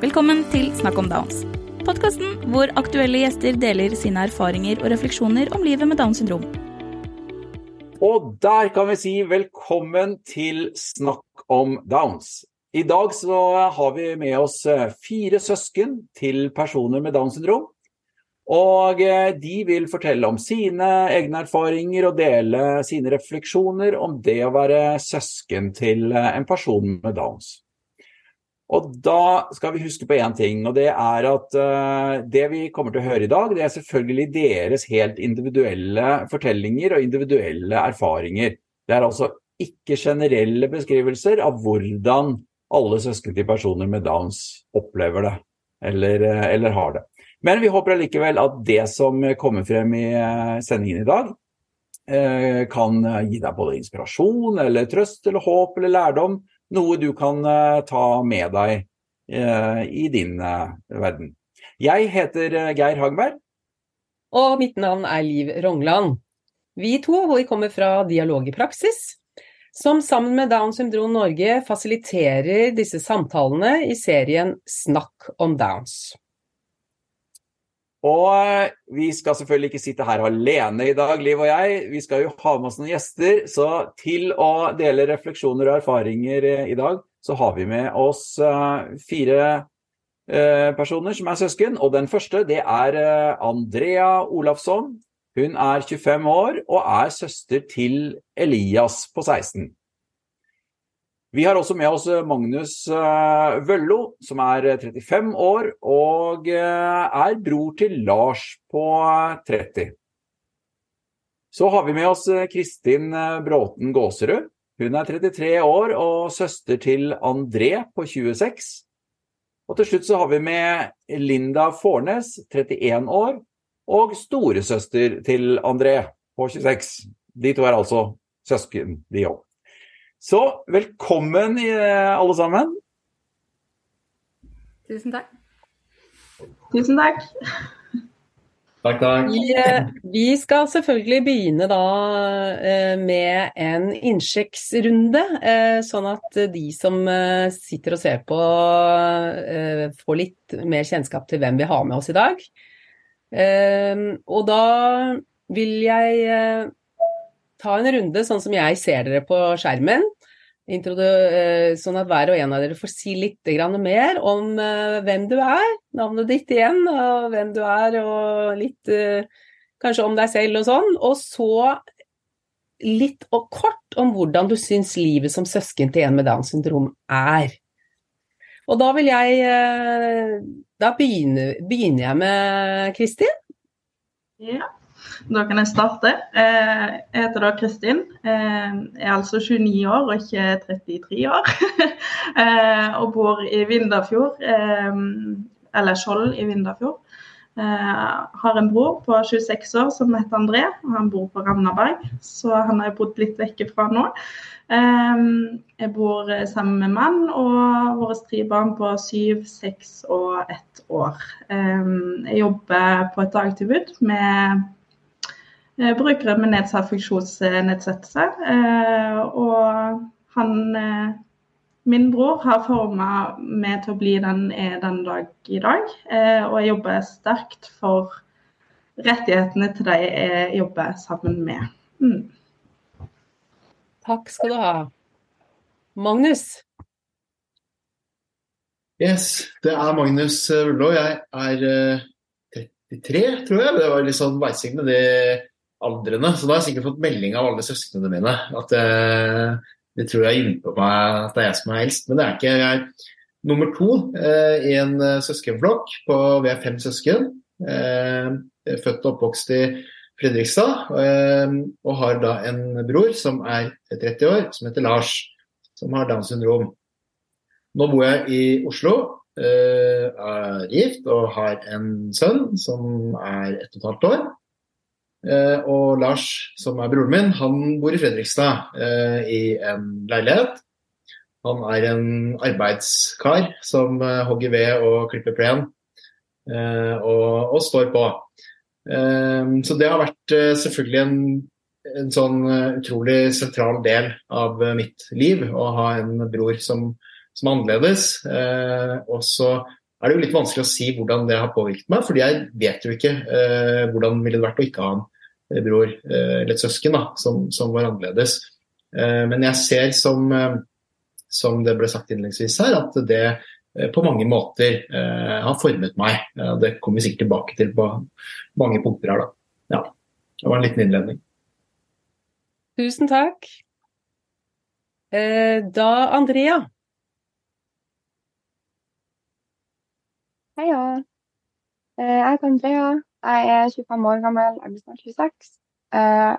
Velkommen til Snakk om Downs. Podkasten hvor aktuelle gjester deler sine erfaringer og refleksjoner om livet med Downs syndrom. Og der kan vi si velkommen til Snakk om Downs. I dag så har vi med oss eh, fire søsken til personer med Downs syndrom. Og eh, de vil fortelle om sine egne erfaringer og dele sine refleksjoner om det å være søsken til eh, en person med Downs. Og da skal vi huske på én ting, og det er at uh, det vi kommer til å høre i dag, det er selvfølgelig deres helt individuelle fortellinger og individuelle erfaringer. Det er altså ikke generelle beskrivelser av hvordan alle søsken til personer med Downs opplever det, eller, eller har det. Men vi håper allikevel at det som kommer frem i eh, sendingen i dag, kan gi deg både inspirasjon eller trøst eller håp eller lærdom noe du kan uh, ta med deg uh, i din uh, verden. Jeg heter Geir Hagberg. Og mitt navn er Liv Rongland. Vi to vi kommer fra Dialog i praksis, som sammen med Downs syndrom Norge fasiliterer disse samtalene i serien Snakk om Downs. Og eh, vi skal selvfølgelig ikke sitte her alene i dag, Liv og jeg. Vi skal jo ha med oss noen gjester. Så til å dele refleksjoner og erfaringer eh, i dag, så har vi med oss eh, fire personer som er søsken. Og den første, det er Andrea Olafsson. Hun er 25 år og er søster til Elias på 16. Vi har også med oss eh, Magnus eh, Vøllo, som er 35 eh, år og er bror til Lars på 30. Så har vi med oss Kristin Bråten Gåserud. Hun er 33 år og søster til André på 26. Og til slutt så har vi med Linda Fornes, 31 år, og storesøster til André på 26. De to er altså søsken, de òg. Så velkommen eh, alle sammen. Tusen takk. Tusen takk. Takk, takk. Vi, eh, vi, skal selvfølgelig begynne da eh, med en innsjekksrunde, sånn at de som sitter og ser på får litt mer kjennskap til hvem vi har med oss i dag. Og da vil jeg ta en runde sånn som jeg ser dere på skjermen. Eh, sånn at hver og en av dere får si litt mer om eh, hvem du er, navnet ditt igjen, og hvem du er, og litt eh, kanskje om deg selv og sånn. Og så litt og kort om hvordan du syns livet som søsken til en med Downs syndrom er. Og da vil jeg Da begynner, begynner jeg med Kristin. Ja. Da kan jeg starte. Eh, jeg heter da Kristin. Eh, jeg er altså 29 år og ikke 33 år. Eh, og bor i Vindafjord, eller Skjold i Vindafjord. Har en bror på 26 år som heter André, og han bor på Ravnaberg. Så han har jeg bodd litt vekke fra nå. Jeg bor sammen med mann og våre tre barn på syv, seks og ett år. Jeg jobber på et dagtilbud med brukere med nedsatt funksjonsnedsettelse. Eh, og han, eh, min bror, har forma meg til å bli den jeg er den dag i dag. Og jeg jobber sterkt for rettighetene til de jeg jobber sammen med. Mm. Takk skal du ha. Magnus? Yes, det er Magnus Ullå. Jeg er 33, tror jeg. Det var litt sånn veising det aldrene. Så da har jeg sikkert fått melding av alle søsknene mine. At uh, de tror jeg innpå meg at det er jeg som er eldst. Men det er ikke. Jeg er nummer to uh, i en uh, søskenflokk. Vi er fem søsken. født og oppvokst i Fredrikstad. og har da en bror som er 30 år, som heter Lars. Som har Downs syndrom. Nå bor jeg i Oslo. er gift og har en sønn som er ett og et halvt år. Eh, og Lars, som er broren min, han bor i Fredrikstad eh, i en leilighet. Han er en arbeidskar som eh, hogger ved og klipper plen og, og står på. Så det har vært selvfølgelig en, en sånn utrolig sentral del av mitt liv å ha en bror som, som er annerledes. Og så er det jo litt vanskelig å si hvordan det har påvirket meg, fordi jeg vet jo ikke eh, hvordan ville det vært å ikke ha en bror eh, eller et søsken da, som, som var annerledes. Eh, men jeg ser som, eh, som det ble sagt innledningsvis her, at det eh, på mange måter eh, har formet meg. det kommer vi sikkert tilbake til på mange punkter her. da. Ja, Det var en liten innledning. Tusen takk. da Andrea. Heia. Eh, jeg heter Andrea. Jeg er 25 år gammel, jeg blir snart 26. Eh,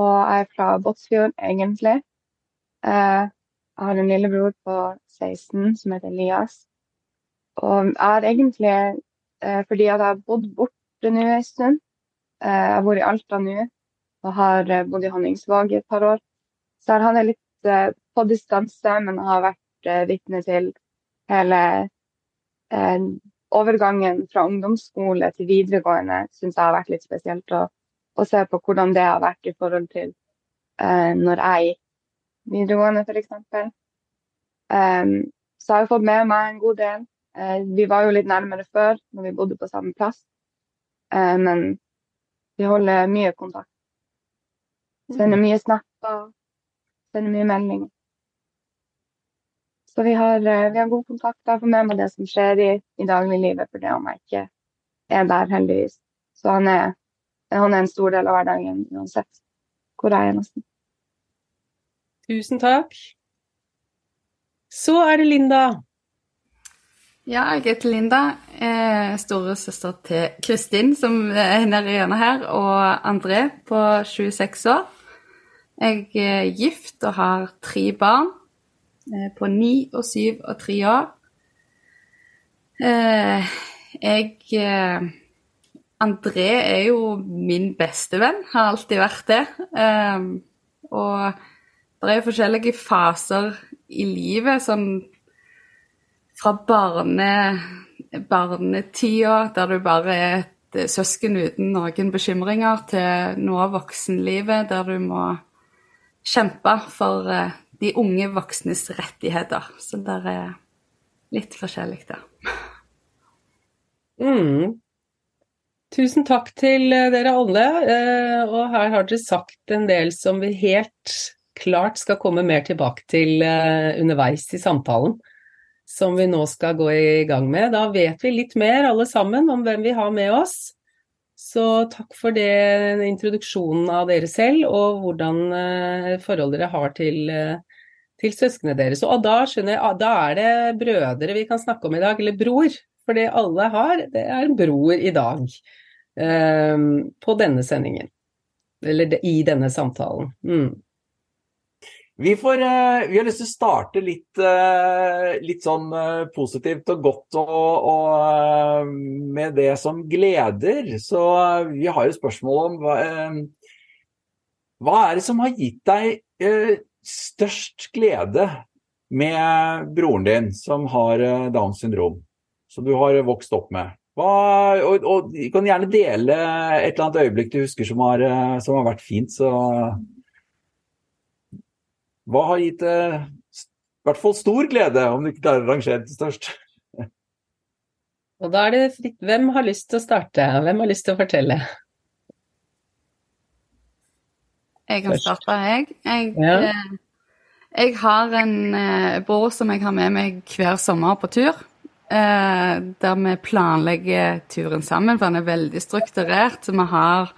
og jeg er fra Båtsfjord, egentlig. Eh, jeg har en lillebror på 16 som heter Elias. Og jeg har egentlig, fordi jeg har bodd borte nå en stund Jeg har vært i Alta nå og har bodd i Honningsvåg i et par år. Så jeg har hatt det litt på distanse, men har vært vitne til hele overgangen fra ungdomsskole til videregående syns jeg har vært litt spesielt. å å se på hvordan det har vært i forhold til eh, når jeg gikk videregående, f.eks. Um, ehm, så har jeg fått med meg en god del. Uh, vi var jo litt nærmere før, når vi bodde på samme plass. Uh, men vi holder mye kontakt. Sender mye snapper, sender mye meldinger. Så vi har, eh, vi har, god kontakt. Jeg får med meg det som skjer i, i dagliglivet, for det om jeg ikke er der, heldigvis. Så han er, han er en stor del av hverdagen uansett hvor jeg er, nesten. Tusen takk. Så er det Linda. Ja, jeg heter Linda. Eh, Storesøster til Kristin, som er nede hjørnet her, og André på 26 år. Jeg er gift og har tre barn. Eh, på ni og syv og tre år. Eh, jeg eh, André er jo min beste venn, har alltid vært det. Og det er jo forskjellige faser i livet, sånn fra barne, barnetida, der du bare er et søsken uten noen bekymringer, til nå voksenlivet, der du må kjempe for de unge voksnes rettigheter. Så det er litt forskjellig da. Mm. Tusen takk til eh, dere alle. Eh, og her har dere sagt en del som vi helt klart skal komme mer tilbake til eh, underveis i samtalen. Som vi nå skal gå i gang med. Da vet vi litt mer alle sammen om hvem vi har med oss. Så takk for det, introduksjonen av dere selv, og hvordan forhold dere har til, til søsknene deres. Og da skjønner jeg, ah, da er det brødre vi kan snakke om i dag, eller bror. For det alle har, det er en bror i dag. eh, på denne sendingen. Eller i denne samtalen. Mm. Vi, får, eh, vi, har lyst til å starte litt, eh, litt sånn eh, positivt og godt og, og, med det som gleder. Så vi har jo spørsmål om hva, hva er det som har gitt deg størst glede med broren din som har Downs syndrom, som du har vokst opp med? Hva, og, og, Du kan gjerne dele et eller annet øyeblikk du husker som har, som har vært fint. så hva har gitt deg eh, i hvert fall stor glede, om du ikke klarer å rangere til størst? Og da er det fritt. Hvem har lyst til å starte? Hvem har lyst til å fortelle? Jeg kan starte, jeg. Jeg, ja. eh, jeg har en eh, bror som jeg har med meg hver sommer på tur. Eh, der vi planlegger turen sammen, for han er veldig strukturert. Så vi har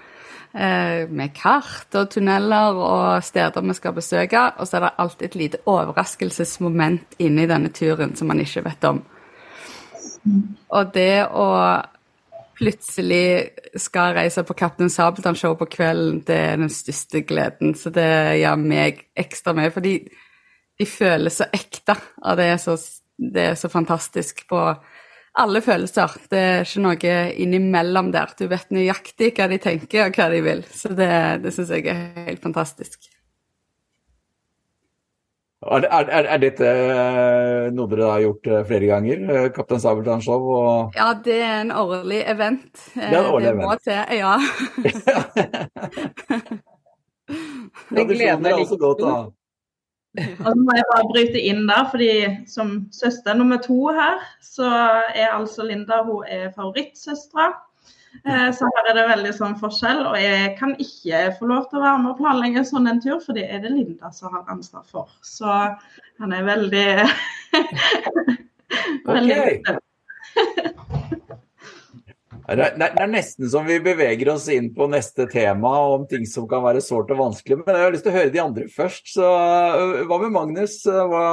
Eh, med kart og tunneler og steder vi skal besøke. Og så er det alltid et lite overraskelsesmoment inni denne turen som man ikke vet om. Og det å plutselig skal reise på Kaptein Sabeltann-show på kvelden, det er den største gleden. Så det gjør meg ekstra med, fordi de føles så ekte. Og det er så, det er så fantastisk på alle følelser. Det er ikke noe innimellom der. Du vet nøyaktig hva de tenker og hva de vil. Så det, det syns jeg er helt fantastisk. Er, er, er, dette eh, noe dere har gjort eh, flere ganger? Eh, Kaptein Sabeltann Show? Og... Ja, det er en årlig event. Det, er en årlig det må event. til, ja. det gleder meg altså godt, da. Og så må jeg bare bryte inn der, fordi som søster nummer to her, så er altså Linda hun er favorittsøstera. Eh, så her er det veldig sånn forskjell. Og jeg kan ikke få lov til å være med og planlegge sånn en tur, for det er det Linda som har ansvar for. Så han er veldig Veldig Det er nesten som vi beveger oss inn på neste tema om ting som kan være sårt og vanskelig. Men jeg har lyst til å høre de andre først. Så øh, hva med Magnus? Hva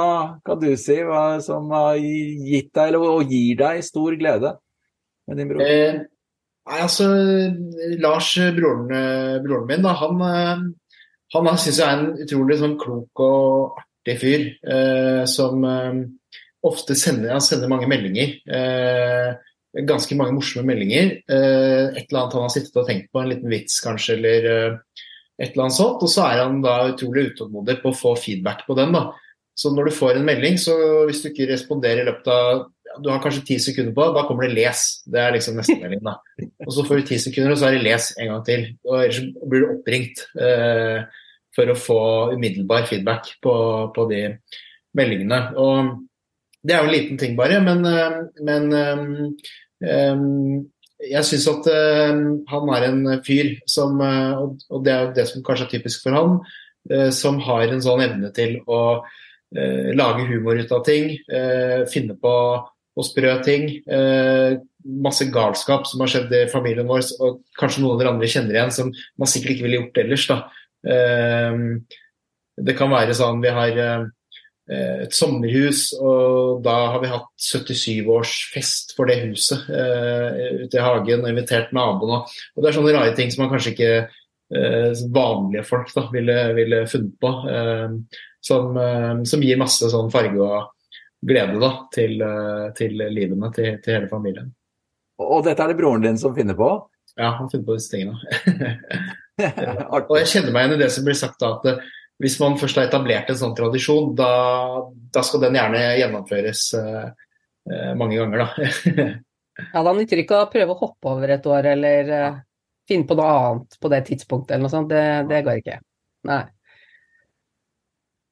kan du si hva som har gitt deg, eller gir deg, stor glede med din bror? Eh, altså, Lars, broren, broren min, da, han, øh, han syns jeg er en utrolig sånn klok og artig fyr. Eh, som eh, ofte sender, sender mange meldinger. Eh, ganske mange morsomme meldinger. Eh, et eller annet han har sittet og tenkt på, en liten vits kanskje, eller eh, et eller annet sånt. Og så er han da utrolig utålmodig på å få feedback på den. da. Så når du får en melding, så hvis du ikke responderer i løpet av du har kanskje ti sekunder på da kommer det 'les'. Det er liksom neste melding. da. Og så får du ti sekunder, og så er det 'les' en gang til. Og ellers blir du oppringt eh, for å få umiddelbar feedback på, på de meldingene. Og det er jo en liten ting bare, men, eh, men um, jeg syns at uh, han er en fyr som, uh, og det er jo det som kanskje er typisk for han, uh, som har en sånn evne til å lage humor ut av ting, finne på å sprø ting. masse galskap som har skjedd i familien vår, og kanskje noen av dere andre kjenner igjen, som man sikkert ikke ville gjort ellers. Da. det kan være sånn vi har Eh, et sommerhus, og da har vi hatt 77-årsfest for det huset eh, ute i hagen og invitert naboene. Og det er sånne rare ting som man kanskje ikke eh, vanlige folk da, ville, ville funnet på. Eh, som, eh, som, gir masse sånn farge og glede da, til, eh, til livene til, til, hele familien. Og dette er det broren din som finner på? Ja, han finner på disse tingene. og jeg kjenner meg igjen i det som blir sagt da, at hvis man først har etablert en sånn tradisjon, da, da skal den gjerne gjennomføres uh, mange ganger, da. ja, da nytter det ikke å prøve å hoppe over et år eller uh, finne på noe annet på det tidspunktet eller noe sånt. Det, det går ikke. Nei.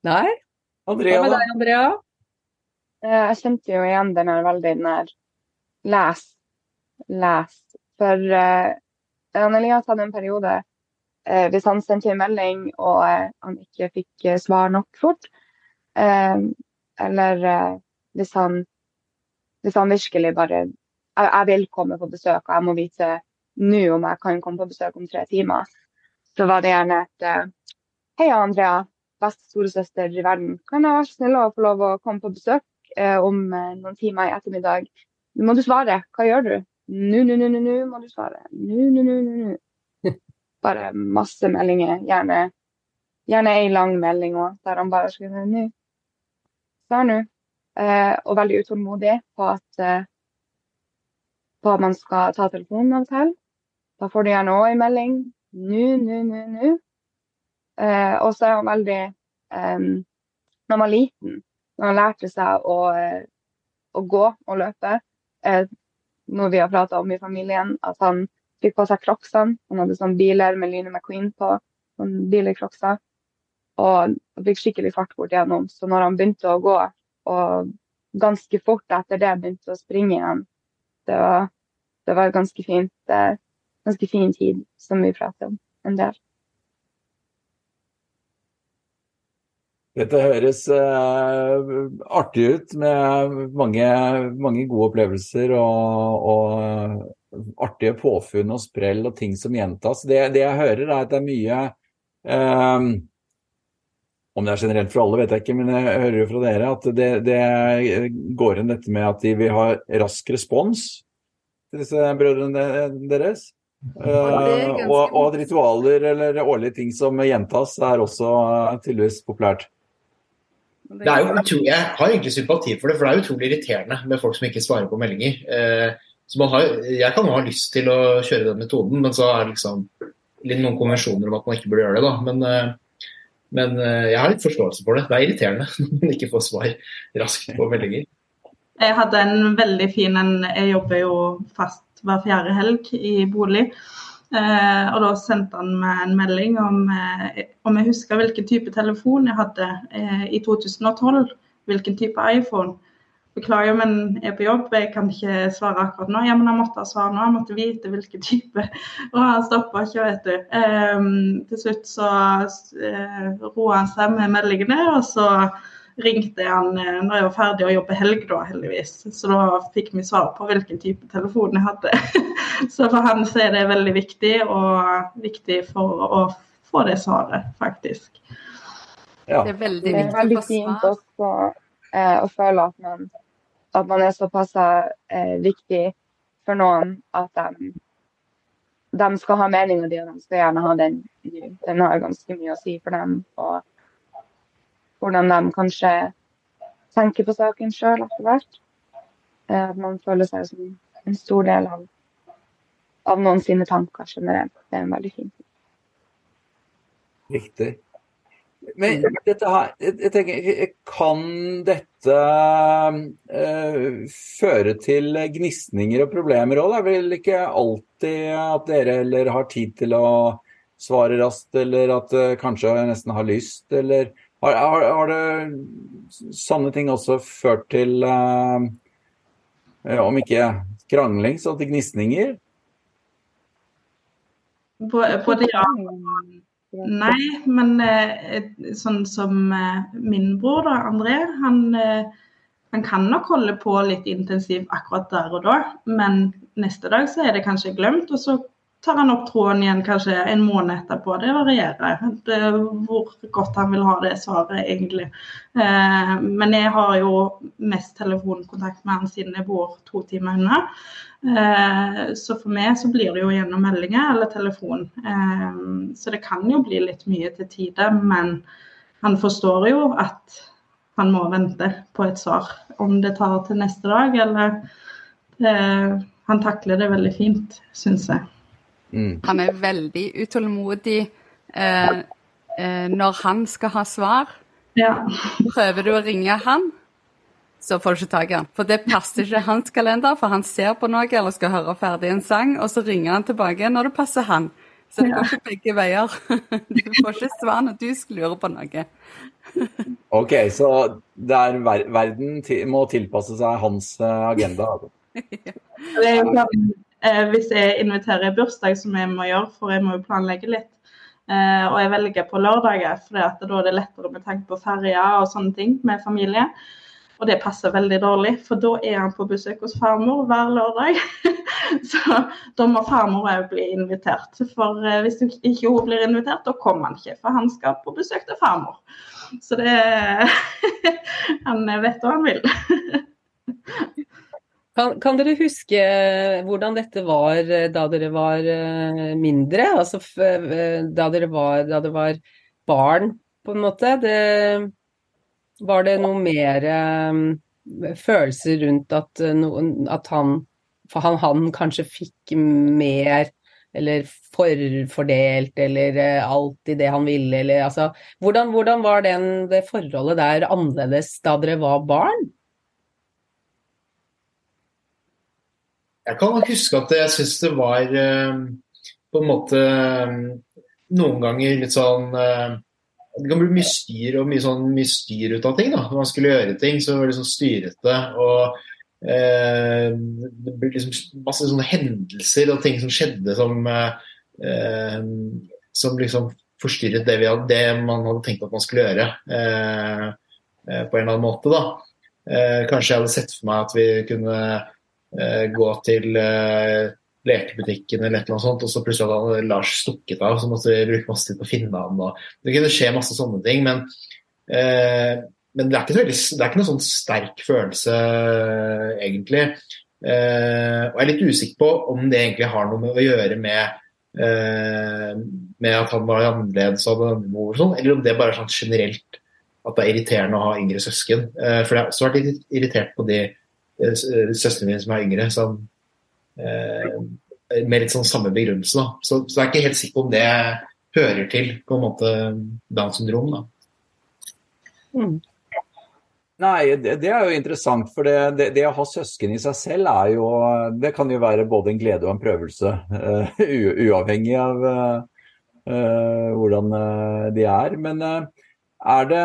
Nei? Andrea, Hva med deg, Andrea? Jeg kjente jo igjen den her veldig her les, les. For uh, Elias hadde en periode uh, hvis han sendte en melding og uh, han ikke fikk eh, svar nok fort, eh, eller eh, hvis han, hvis, han, virkelig bare jeg, jeg, vil komme på besøk, og jeg må vite nå om jeg kan komme på besøk om tre timer, så var det gjerne et eh, Hei, Andrea. Beste storesøster i verden. Kan jeg være snill å få lov å komme på besøk om noen timer i ettermiddag? Nå må du svare. Hva gjør du? Nå, nå, nå, nå må du svare. Nå, nå, nå, nå bare masse meldinger. Gjerne, gjerne ei lang melding òg, der han bare skriver nå. Svar nå. Eh, og veldig utålmodig på at, eh, på at man skal ta telefonen av og til. Da får du gjerne òg ei melding. Nå, nå, nå, nå. Eh, og så er han veldig eh, Når man var liten, når han lærte seg å, eh, å gå og løpe, eh, noe vi har prata om i familien, at han fikk på seg crocsene. Han hadde sånne biler med Lyne McQueen på. Sånn biler-crocser. Og fikk skikkelig fart bort gjennom. Så når han begynte å gå, og ganske fort etter det begynte å springe igjen, det var, det var ganske fint. Det, ganske fin tid som vi prater om en del. Dette høres uh, artig ut med mange, mange gode opplevelser og, og artige påfunn og sprell og ting som gjentas. Det, det jeg hører, er at det er mye um, Om det er generelt for alle, vet jeg ikke, men jeg hører jo fra dere at det, det går inn dette med at de vil ha rask respons til disse brødrene deres. Uh, og, og, ritualer eller årlige ting som gjentas, er også uh, tydeligvis populært. Det er jo utrolig, Jeg har egentlig sympati for det, for det er utrolig irriterende med folk som ikke svarer på meldinger. Uh, har, jeg kan jo ha lyst til å kjøre den metoden, men så er det liksom litt noen konvensjoner om at man ikke burde gjøre det. da, men, eh, men eh, jeg har litt forståelse for det. Det er irriterende når man ikke får svar raskt på meldinger. Jeg hadde en veldig fin en Jeg jobber jo fast hver fjerde helg i bolig. Eh, og da sendte han meg en melding om, eh, om jeg husker hvilken type telefon jeg hadde eh, i 2012. Hvilken type iPhone. Beklager, men jeg er på jobb, jeg kan ikke svare akkurat nå. Ja, men han måtte ha svar nå, han måtte vite hvilken type. Og han stoppa ikke, vet du. Eh, til slutt så eh, roa han seg med meldingene, og så ringte han når jeg var ferdig å jobbe helg, da, heldigvis. Så da fikk vi svar på hvilken type telefon jeg hadde. så for han så er det veldig viktig, og viktig for å få det svaret, faktisk. Ja. Det er veldig viktig det er veldig fint også eh, å føle at man, at man er såpass eh, viktig for noen at de, de skal ha meninga di, og de skal gjerne ha den. Den har ganske mye å si for dem. og hvordan de kanskje tenker på saken sjøl etter hvert. Eh, at man føler seg som en stor del av, av noen sine tanker generelt. Det er en veldig fin ting. Riktig. Men dette her, jeg tenker, kan dette uh, føre til gnisninger og problemer òg? Det er vel ikke alltid at dere eller har tid til å svare raskt, eller at uh, kanskje nesten har lyst, eller har, har, har, det sånne ting også ført til, uh, om ikke krangling, så til gnisninger? Både ja Nei, men eh, sånn som eh, min bror, da, André, han, han, kan nok holde på litt intensivt akkurat der og da, men neste dag så er det kanskje glemt, og så tar han opp tråden igjen kanskje en måned etterpå. Det varierer det, hvor godt han vil ha det svaret, egentlig. Eh, men jeg har jo mest telefonkontakt med han siden jeg bor to timer unna. Eh, så for meg så blir det jo gjennom meldinger eller telefon. Eh, så det kan jo bli litt mye til tider, men han forstår jo at han må vente på et svar. Om det tar til neste dag eller eh, Han takler det veldig fint, syns jeg. Mm. Han er veldig utålmodig eh, eh, når han skal ha svar. Ja. Prøver du å ringe han, så får du ikke tak i han. For det passer ikke hans kalender, for han ser på noe eller skal høre ferdig en sang, og så ringer han tilbake når det passer han. Så det går ikke begge veier. Du får ikke svar når du skal lure på noe. OK, så der verden må tilpasse seg hans eh, agenda? Altså. ja. Eh, hvis jeg inviterer bursdag, som jeg må gjøre, for jeg må jo planlegge litt. Eh, og jeg velger på lørdager, for da er det lettere med tanke på ferjer og sånne ting med familie. Og det passer veldig dårlig, for da er han på besøk hos farmor hver lørdag. Så da må farmor òg bli invitert. For eh, hvis ikke hun blir invitert, da kommer han ikke. For han skal på besøk til farmor. Så det Han vet hva han vil. Kan, kan, dere huske hvordan dette var eh, da dere var eh, mindre? Altså eh, da dere var, da det var barn, på en måte? Det, var det noe mer um, følelser rundt at, noen, at han, han, han kanskje fikk mer eller forfordelt, eller alltid det han ville, eller altså Hvordan, hvordan var den, det forholdet der annerledes da dere var barn? Jeg kan huske at jeg syns det var eh, på en måte eh, noen ganger litt sånn eh, Det kan bli mye styr og mye, sånn, mye styr ut av ting. da, Når man skulle gjøre ting, så var det sånn styrete. og eh, Det ble liksom masse sånne hendelser og ting som skjedde som, eh, som liksom forstyrret det, hadde, det, man hadde tenkt at man skulle gjøre. Eh, på en eller annen måte. da. kanskje jeg hadde sett for meg at vi kunne gå til eh, lekebutikken eller et eller annet sånt, og så plutselig hadde Lars stukket av, så måtte vi bruke masse tid på å finne ham. Det kunne skje masse sånne ting. Men, eh, men det, er ikke veldig, det er ikke noe sånn sterk følelse, egentlig. Eh, og jeg er litt usikker på om det egentlig har noe med å gjøre med, eh, med at han var annerledes og hadde mor og sånn, eller om det bare er sånn generelt at det er irriterende å ha yngre søsken. Eh, for jeg har også vært irritert på de Eh, min som er yngre, som, eh, med litt sånn samme begrunnelse. Da. Så, så jeg er ikke helt sikker på om det hører til på en måte Downs syndrom. Da. Mm. Nei, det, det, er jo interessant. For det, det, det, å ha søsken i seg selv er jo Det kan jo være både en glede og en prøvelse. Uh, uavhengig av uh, hvordan de er. Men er det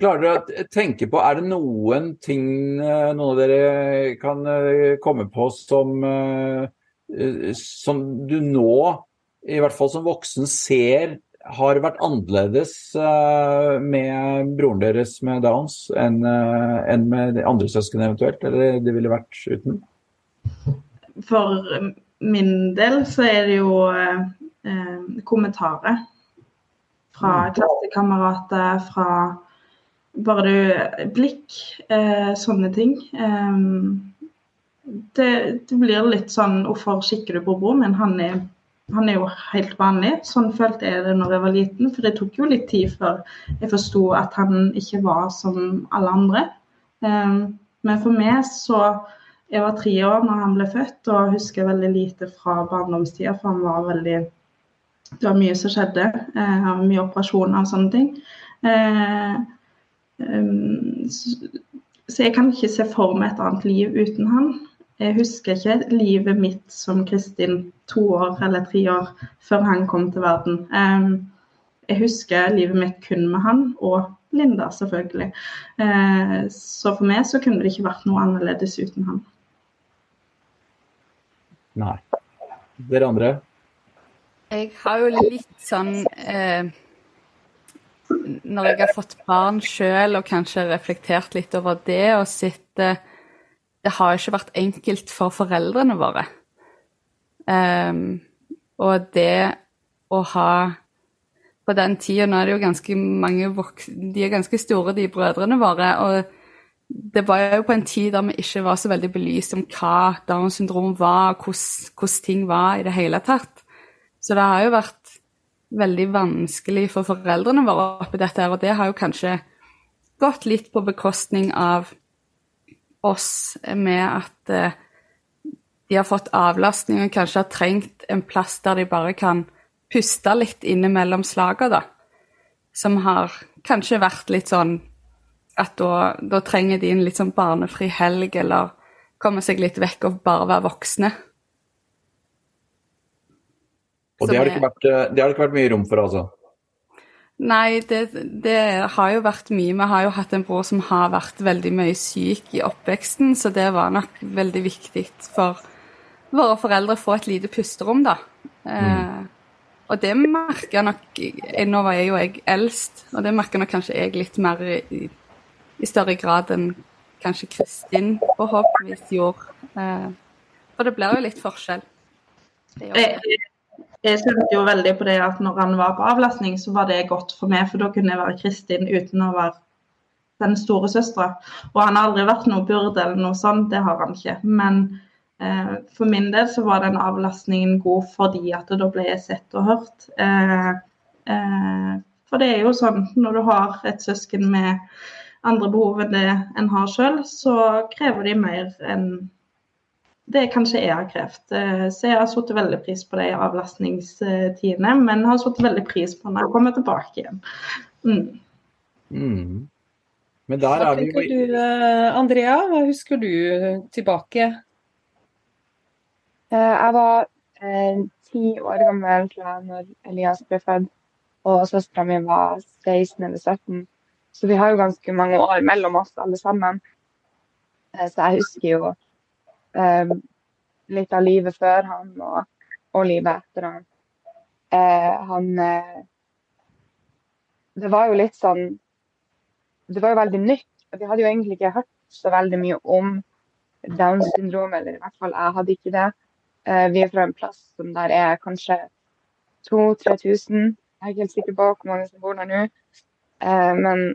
Klarer dere å tenke på, er det noen ting noen av dere kan komme på som, som du nå, i hvert fall som voksen, ser har vært annerledes med broren deres med Downs enn med de andre søsken eventuelt, eller det ville vært uten? For min del så er det jo eh, kommentarer fra mm. klassekamerater, fra bare du blikk, sånne ting. Det, det, blir litt sånn Hvorfor kikker du på broren min? Han er han er jo helt vanlig. Sånn følte jeg det når jeg var liten. For det tok jo litt tid før jeg forsto at han ikke var som alle andre. Ehm, men for meg så Jeg var tre år når han ble født, og husker veldig lite fra barndomstida. For han var veldig Det var mye som skjedde. Eh, mye operasjoner og sånne ting. Eh, ehm, så jeg kan ikke se for meg et annet liv uten han. Jeg husker ikke livet mitt som Kristin to år eller tre år før han kom til verden. Jeg husker livet mitt kun med han, og Linda selvfølgelig. Eh, så for meg så kunne det ikke vært noe annerledes uten han. Nei. Dere andre? Jeg har jo litt sånn eh, Når jeg har fått barn sjøl og kanskje reflektert litt over det og sett eh, det har ikke vært enkelt for foreldrene våre. Um, og det å ha På den tida nå er det jo ganske mange De er ganske store, de brødrene våre. Og det var jo på en tid der vi ikke var så veldig belyst om hva Downs syndrom var, hvordan ting var i det hele tatt. Så det har jo vært veldig vanskelig for foreldrene våre oppi dette her, og det har jo kanskje gått litt på bekostning av oss med at eh, de har fått avlastning og kanskje har trengt en plass der de bare kan puste litt innimellom slagene, da. Som har kanskje vært litt sånn at da, da trenger de en litt sånn barnefri helg, eller komme seg litt vekk og bare være voksne. Og det har det, ikke vært, eh, det har det ikke vært mye rom for, altså? Nei, det, det, har jo vært mye. Vi har jo hatt en bror som har vært veldig mye syk i oppveksten, så det var nok veldig viktig for våre foreldre å få et lite pusterom, da. Mm. Eh, og det jeg nok Nå var jeg jo jeg eldst, og det merker nok kanskje jeg litt mer i, i større grad enn kanskje Kristin forhåpentligvis gjorde. Eh, for det blir jo litt forskjell. Det gjør det jeg kjente jo veldig på det at når han var på avlastning, så var det godt for meg, for da kunne jeg være Kristin uten å være den store søstera. Og han har aldri vært noe byrde eller noe sånt, det har han ikke. Men eh, for min del så var den avlastningen god fordi at da ble jeg sett og hørt. Eh, eh, for det er jo sånn når du har et søsken med andre behov enn det en har sjøl, så krever de mer enn det kanskje jeg har krevd. Eh, så jeg har satt veldig pris på de avlastningstidene, men har satt veldig pris på når jeg kommer tilbake igjen. Mm. Mm. Men der er vi jo du, eh, Andrea, hva husker du tilbake? Eh, jeg var ti år gammel når Elias ble født, og søstera mi var 16 eller 17. Så vi har jo ganske mange år mellom oss alle sammen. Så jeg husker jo eh, litt av livet før han og, og livet etter han. Eh, han eh, Det var jo litt sånn Det var jo veldig nytt. Vi hadde jo egentlig ikke hørt så veldig mye om Downs syndrom, eller i hvert fall jeg hadde ikke det. Eh, vi er fra en plass som der er kanskje 2000-3000. Jeg er ikke helt sikker på hvor mange som bor der nå. Eh, men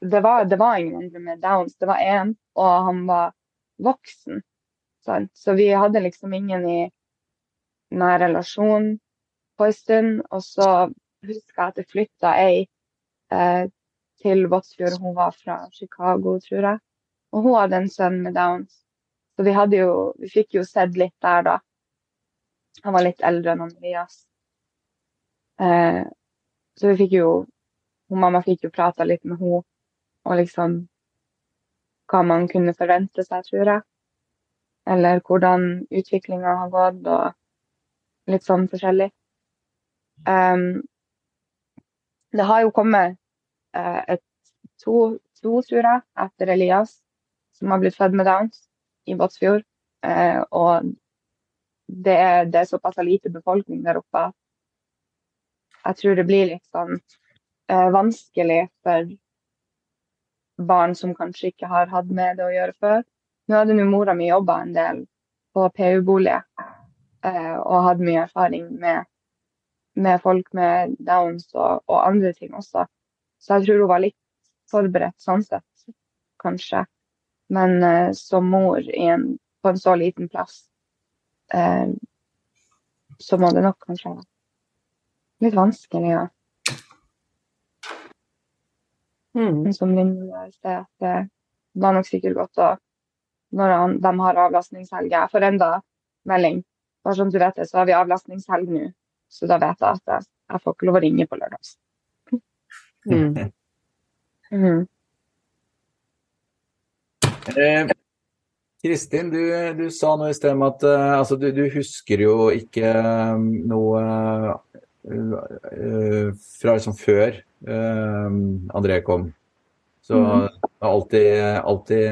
det var, det var, ingen andre med Downs. Det var én, og han var voksen. Sant? Så vi hadde liksom ingen i nær relasjon på en stund. Og så husker jeg at det flytta ei eh, til Båtsfjord. Hun var fra Chicago, tror jeg. Og hun hadde en sønn med Downs. Så vi jo Vi fikk jo sett litt der, da. Han var litt eldre enn Andreas. Eh, så vi fikk jo hun Mamma fikk jo prata litt med henne og liksom hva man kunne forvente seg, tror jeg. Eller hvordan utviklinga har gått, og litt sånn forskjellig. Um, det har jo kommet uh, et to, to, tror etter Elias, som har blitt født med Downs i Båtsfjord. Uh, og det er, det er såpass lite befolkning der oppe at jeg tror det blir litt sånn uh, vanskelig for barn som kanskje ikke har hatt med det å gjøre før. Nå hadde nå mora mi jobba en del på PU-bolig eh, og hadde mye erfaring med, med folk med downs og, og, andre ting også. Så jeg tror hun var litt forberedt sånn sett, kanskje. Men eh, som mor en, på en så liten plass, eh, så må det nok kanskje være litt vanskelig. Ja. Mm. Som Linn sier, at det var nok sikkert godt å når han, de har avlastningshelg. Jeg får enda melding. Bare sånn du vet det, så har vi avlastningshelg nå. Så da vet jeg at jeg, jeg får ikke lov å ringe på lørdag. Mm. Mm. Eh, Kristin, du, du, sa noe i sted om at uh, altså, du, du, husker jo ikke um, noe uh, fra liksom før André kom. Så mm. det har alltid, alltid,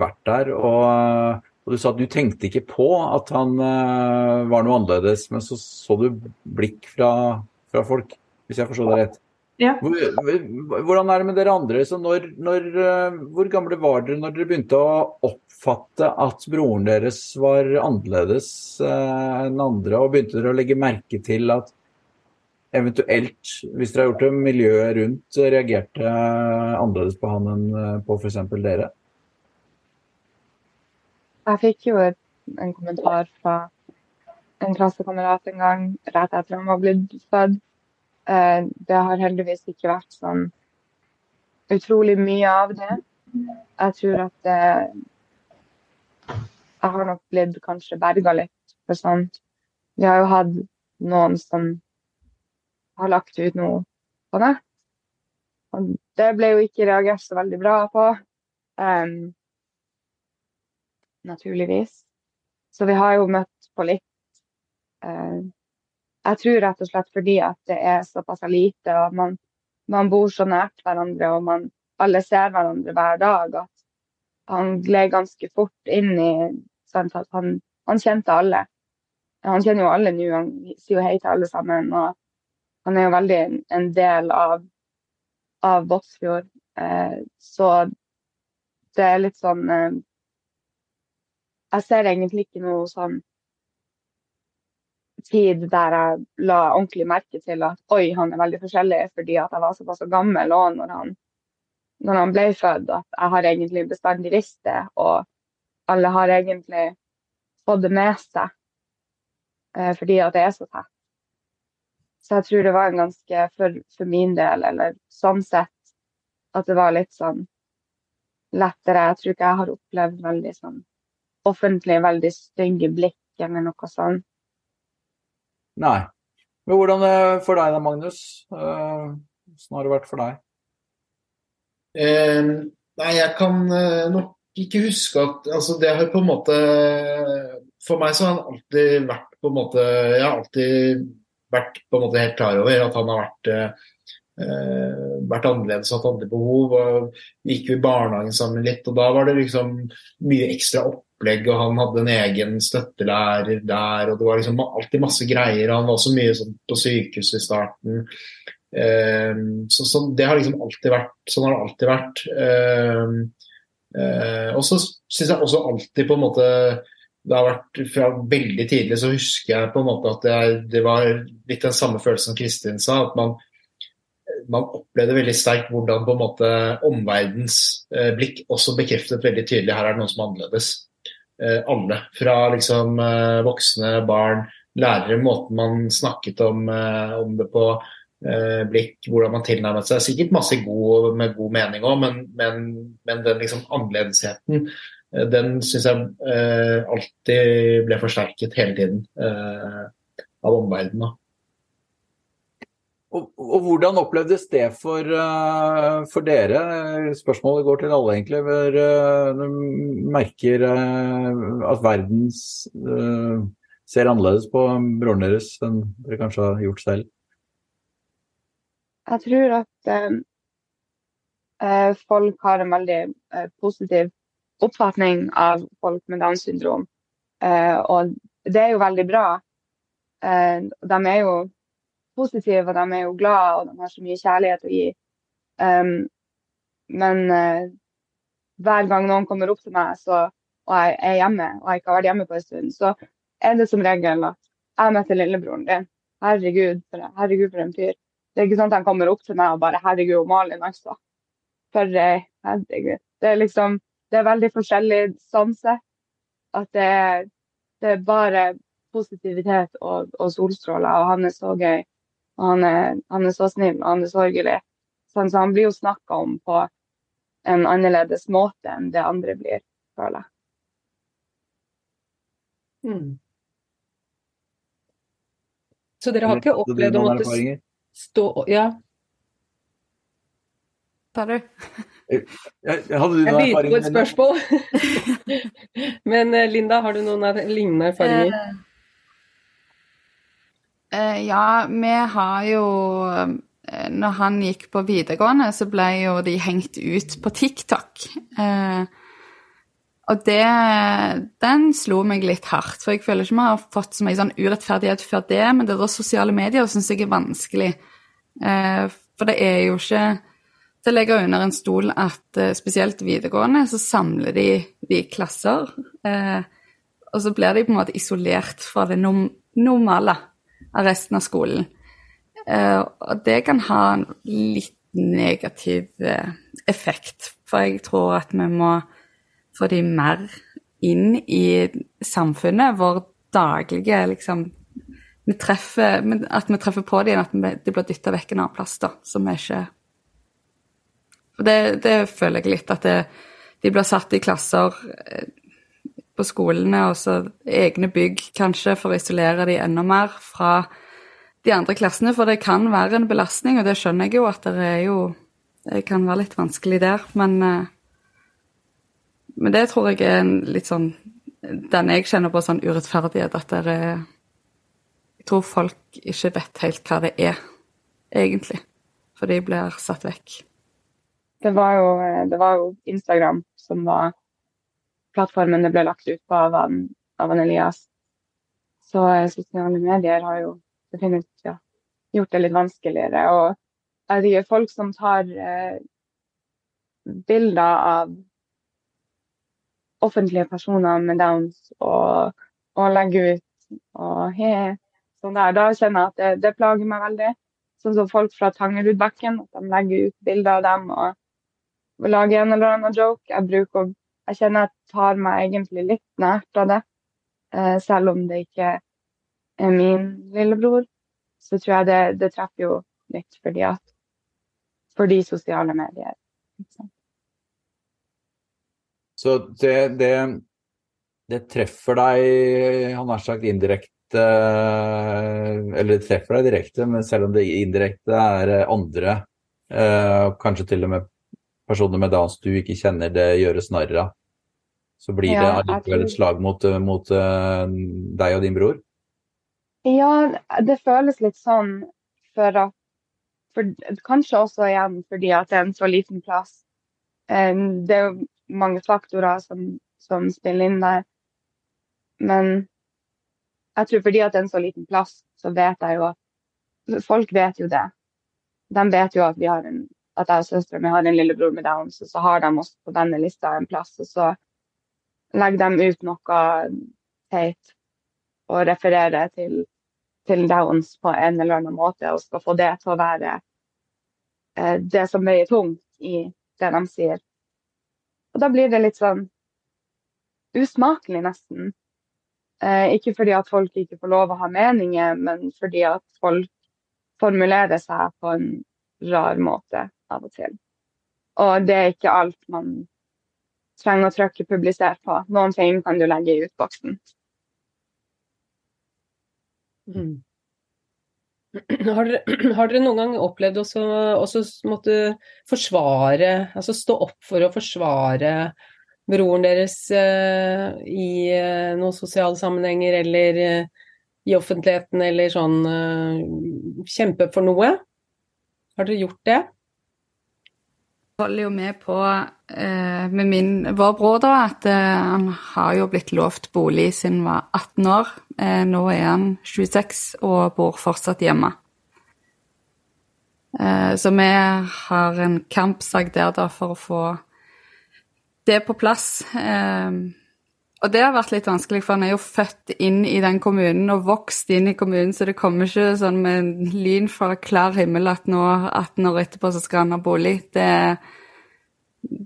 vært der. Og, og, du sa at du tenkte ikke på at han uh, var noe annerledes, men så så du blikk fra, fra folk, hvis jeg forstår det rett. Ja. Hvordan er det med dere andre? Når, når, uh, hvor gamle var dere når dere begynte å oppfatte at broren deres var annerledes enn andre, og begynte dere å legge merke til at eventuelt, hvis dere har gjort det, miljøet rundt reagerte annerledes på han enn eh, på f.eks. dere? Jeg fikk jo en kommentar fra en klassekamerat en gang rett etter han var blitt født. Eh, det har heldigvis ikke vært sånn utrolig mye av det. Jeg tror at det, Jeg har nok blitt kanskje berga litt for sånt. Vi har jo hatt noen som har lagt ut noe på nett. Og det ble jo ikke reagert så veldig bra på. Um, naturligvis. Så vi har jo møtt på litt. Uh, jeg tror rett og slett fordi at det er såpass lite, og man, man bor så nært hverandre, og man, alle ser hverandre hver dag, at han gled ganske fort inn i sant, at han, han, kjente alle. Han kjenner jo alle nå, han sier jo hei til alle sammen. og han er jo veldig en del av, av Båtsfjord. Eh, så det er litt sånn eh, Jeg ser egentlig ikke noe sånn tid der jeg la ordentlig merke til at oi, han er veldig forskjellig fordi at jeg var såpass gammel òg når når han ble født, at jeg har egentlig bestandig visst det, og alle har egentlig fått det med seg eh, fordi at det er så tett. Så jeg tror det var en ganske, for, for, min del, eller sånn sett, at det var litt sånn lettere. Jeg tror ikke jeg har opplevd veldig sånn offentlig veldig stygge blikk eller noe sånt. Nei. Men hvordan er det for deg da, Magnus? Eh, hvordan har det vært for deg? Eh, nei, jeg kan eh, nok ikke huske at Altså, det har på en måte For meg så har han alltid vært på en måte Jeg har alltid vært på en måte helt klar over at han har vært, eh, vært annerledes og hatt andre behov. og Gikk jo i barnehagen sammen litt, og da var det liksom mye ekstra opplegg. og Han hadde en egen støttelærer der, og det var liksom alltid masse greier. Han var også mye sånn på sykehuset i starten. Eh, så, så, det har liksom alltid vært Sånn har det alltid vært. Eh, eh, og så syns jeg også alltid på en måte det har vært fra veldig tidlig så husker jeg på en måte at det, det var litt den samme følelsen som Kristin sa. At man, man, opplevde veldig sterkt hvordan på en måte omverdens eh, blikk også bekreftet veldig tydelig her er det noen som er annerledes. Eh, alle. Fra liksom eh, voksne, barn, lærere. Måten man snakket om, eh, om det på. Eh, blikk, hvordan man tilnærmet seg. Sikkert masse god, med god mening òg, men, men, men, den liksom annerledesheten den syns jeg eh, alltid ble forsterket hele tiden eh, av omverdenen. Og, og, hvordan opplevdes det for, uh, for, dere? Spørsmålet går til alle, egentlig. Hvor uh, merker uh, at verden ser annerledes på broren deres enn dere kanskje har gjort selv? Jeg tror at folk har en veldig positiv oppfatning av folk med Downs syndrom. og det er jo veldig bra. de er jo positive, og de er jo glade, og de har så mye kjærlighet å gi. Um, men uh, hver gang noen kommer opp til meg så, og jeg er hjemme, og jeg ikke har vært hjemme på en stund, så er det som regel at jeg møter lillebroren din. Herregud, for, herregud, for en fyr. Det er ikke sånn at han kommer opp til meg og bare 'Herregud, Malin, altså'. For herregud. Det er liksom Det er veldig forskjellig sanse. At det, det er bare positivitet og, og solstråler, og han er så gøy. Og han er, han er så snill, og han er så hyggelig. Så han blir jo snakka om på en annerledes måte enn det andre blir, føler jeg. Hmm. Så dere har ikke opplevd å måtte stå Ja. Tar du? Jeg, hadde du noen erfaringer? Jeg begynte på et spørsmål. Men eh, Linda, har du noen lignende erfaringer? Uh, uh, ja, vi har jo Når han gikk på videregående, så ble jo de hengt ut på TikTok. Uh, og det Den slo meg litt hardt, for jeg føler ikke vi har fått så mye sånn urettferdighet før det, men det der sosiale medier syns jeg er vanskelig. For det er jo ikke til å legge under en stol at spesielt videregående så samler de de klasser. og så blir de på en måte isolert fra det normale av resten av skolen. Uh, og det kan ha en litt negativ effekt, for jeg tror at vi må få de mer inn i samfunnet, vår daglige liksom vi treffer, At vi treffer på dem, at de blir dytta vekk en annen plass, da, som vi ikke For det, det, føler jeg litt, at det, de blir satt i klasser eh, på skolene, og så egne bygg kanskje, for å isolere de enda mer fra de andre klassene. For det kan være en belastning, og det skjønner jeg jo at det er jo Det kan være litt vanskelig der, men eh, Men det tror jeg er litt sånn Den jeg kjenner på sånn urettferdighet, at det er Jeg tror folk ikke vet helt hva det er, egentlig. For de blir satt vekk. Det var jo, det var jo Instagram som var plattformen det ble lagt ut på av, av Elias. Så eh, sosiale medier har jo definitivt ja, gjort det litt vanskeligere. Og jeg vet folk som tar eh, bilder av offentlige personer med downs og, og legger ut og he, sånn der, da kjenner jeg at det, det plager meg veldig. Sånn som folk fra Tangerudbakken, at de legger ut bilder av dem og lager en eller annen joke. Jeg bruker jeg kjenner jeg tar meg egentlig litt nært av det. Eh, selv om det ikke er min lillebror, så tror jeg det, det treffer jo litt fordi at fordi sosiale medier. Så det, det, det, treffer deg, han har sagt indirekte Eller det treffer deg direkte, men selv om det indirekte er andre, eh, kanskje til og med personer med Downs du ikke kjenner det gjøres narr av, så blir ja, det allikevel et slag mot, eh, mot uh, deg og din bror? Ja, det føles litt sånn for at for, Kanskje også igjen fordi at det er en så liten plass. Um, det er jo mange faktorer som, som, spiller inn der. Men jeg tror fordi at det er en så liten plass, så vet jeg jo at Folk vet jo det. De vet jo at vi har en at jeg og søstera mi har en lillebror med Downs, og så har de oss på denne lista en plass. Og så legger de ut noe teit og refererer til, til, Downs på en eller annen måte, og skal få det til å være eh, det som veier tungt i det de sier. Og da blir det litt sånn usmakelig, nesten. Eh, ikke fordi at folk ikke får lov å ha meninger, men fordi at folk formulerer seg på en rar måte av og til. Og det er ikke alt man trenger å trykke 'publisert' på. Noen ting kan du legge i utboksen. Mm. har, dere, har dere, noen gang opplevd å måtte forsvare, altså stå opp for å forsvare broren deres uh, i uh, noen sosiale sammenhenger eller uh, i offentligheten eller sånn kjempe for noe? Har dere gjort det? Holder jo med på eh, med min, vår bror, da, at eh, han har jo blitt lovt bolig siden han var 18 år. Eh, nå er han 26 og bor fortsatt hjemme. Eh, så vi har en kampsak der da for å få det på plass. Eh, og det har vært litt vanskelig, for han er jo født inn i den kommunen og vokst inn i kommunen, så det kommer ikke sånn med lyn fra klar himmel at nå, 18 år etterpå, så skal han ha bolig. Det,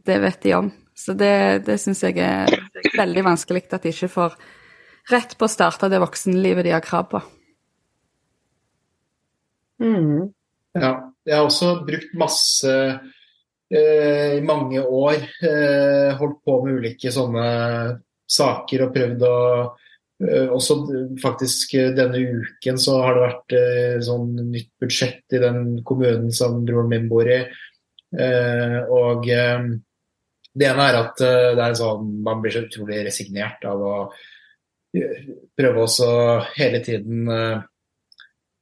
det vet de om. Så det, det syns jeg er veldig vanskelig at de ikke får rett på å starte det voksenlivet de har krav på. Mm. Ja. Jeg har også brukt masse eh, i mange år eh, holdt på med ulike sånne saker og prøvd å eh, også faktisk eh, denne uken så har det vært eh, sånn nytt budsjett i den kommunen som broren min bor i. Og det ene er at det er sånn, man blir så utrolig resignert av å prøve også hele tiden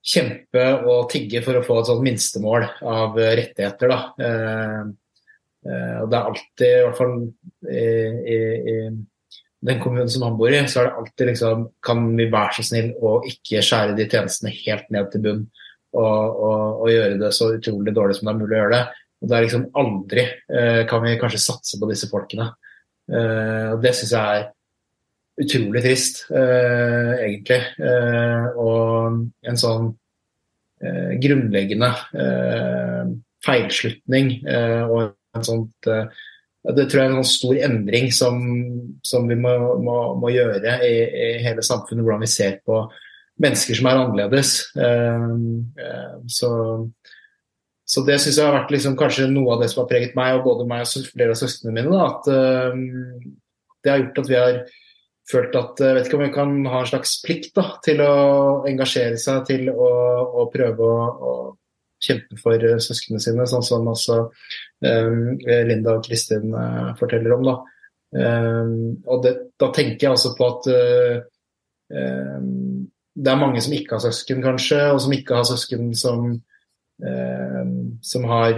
kjempe og tigge for å få et sånt minstemål av rettigheter. Da. Og det er alltid, i hvert fall i, i, i den kommunen som han bor i, så er det alltid liksom Kan vi være så snill å ikke skjære de tjenestene helt ned til bunn og, og, og, gjøre det så utrolig dårlig som det er mulig å gjøre det? Og det er liksom aldri eh, kan vi kanskje satse på disse folkene. Eh, og Det syns jeg er utrolig trist, eh, egentlig. Eh, og en sånn eh, grunnleggende eh, feilslutning og en sånt det tror jeg er en sånn stor endring som, som vi må, må, må gjøre i, i, hele samfunnet. Hvordan vi ser på mennesker som er annerledes. Uh, uh, så, så, det syns jeg har vært liksom kanskje noe av det som har preget meg og både meg og flere av søstrene mine. Da, at uh, det har gjort at vi har følt at Jeg vet ikke om vi kan ha en slags plikt da, til å engasjere seg, til å, å prøve å, å kjempe for eh, søsknene sine, sånn som også um, Linda og Kristin uh, forteller om. Da. Um, og det, da tenker jeg også på at uh, um, det er mange som ikke har søsken, kanskje, og som ikke har søsken som, som har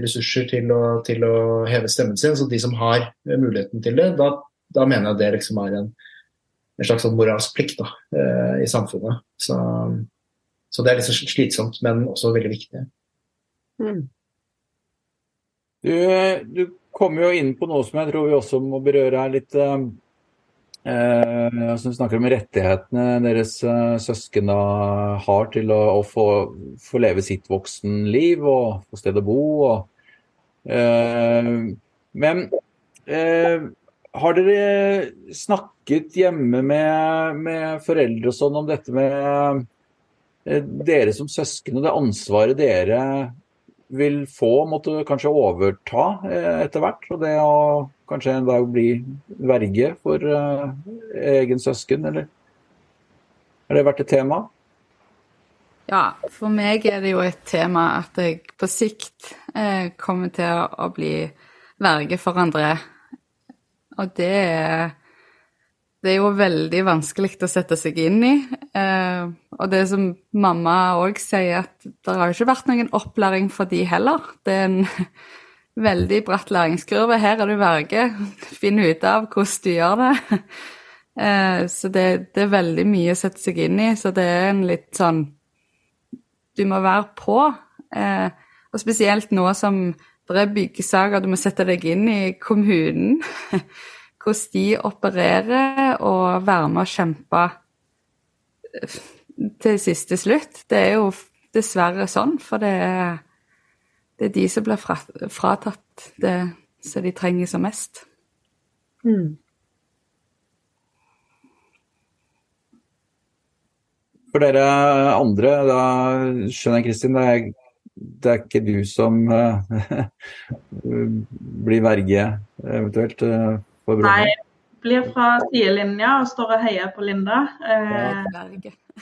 ressurser til å, til å, heve stemmen sin. Så de som har muligheten til det, da, da mener jeg det liksom er en, en slags sånn moralsk plikt da, i samfunnet. Så så det er litt slitsomt, men også veldig viktig. Mm. Du, du kommer jo inn på noe som jeg tror vi også må berøre her litt. Eh, eh som snakker om rettighetene deres eh, søsken da har til å, å få, få, leve sitt voksenliv og få sted å bo. Og, eh, men eh, har dere snakket hjemme med, med foreldre og sånn om dette med Eh, dere som søsken og det ansvaret dere vil få, måtte kanskje overta eh, etter hvert. Og det å kanskje en dag bli verge for uh, egen søsken, eller? Har det vært et tema? Ja, for meg er det jo et tema at jeg på sikt eh, kommer til å bli verge for andre. Og det er det er jo veldig vanskelig å sette seg inn i. Eh, og det som mamma òg sier, at det har ikke vært noen opplæring for de heller. Det er en veldig bratt læringskurve. Her er du verge. Finn ut av hvordan du gjør det. Eh, så det, det, er veldig mye å sette seg inn i. Så det er en litt sånn Du må være på. Eh, og spesielt nå som det er byggesaker, du må sette deg inn i kommunen. hvordan de opererer, og være med å kjempe til siste slutt. Det er jo dessverre sånn, for det er, det er de som blir fratatt det som de trenger som mest. Mm. For dere andre, da skjønner jeg Kristin, det er, det er ikke du som uh, blir verge eventuelt? Nei, blir fra sidelinja og står og heier på Linda. Eh,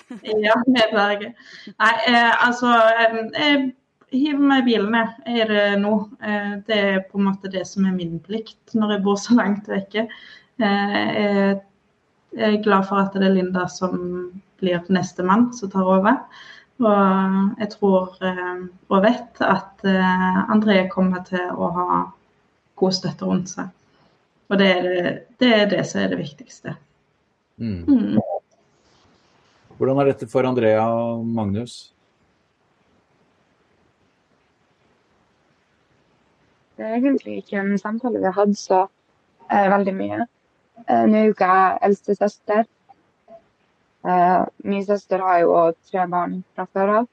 ja, medverge. Nei, eh, altså Jeg hiver meg i bilene er det nå. Eh, det er på en måte det som er min plikt når jeg bor så langt vekke. Eh, jeg er glad for at det er Linda som blir nestemann som tar over. Og jeg tror eh, og vet at André kommer til å ha god støtte rundt seg. Og det er det, det, er det som er det viktigste. Mm. Mm. Hvordan er dette for Andrea og Magnus? Det er egentlig ikke en samtale vi har hatt så eh, veldig mye. Eh, nå er jo ikke jeg eldste søster. Eh, min søster har jo tre barn fra før av.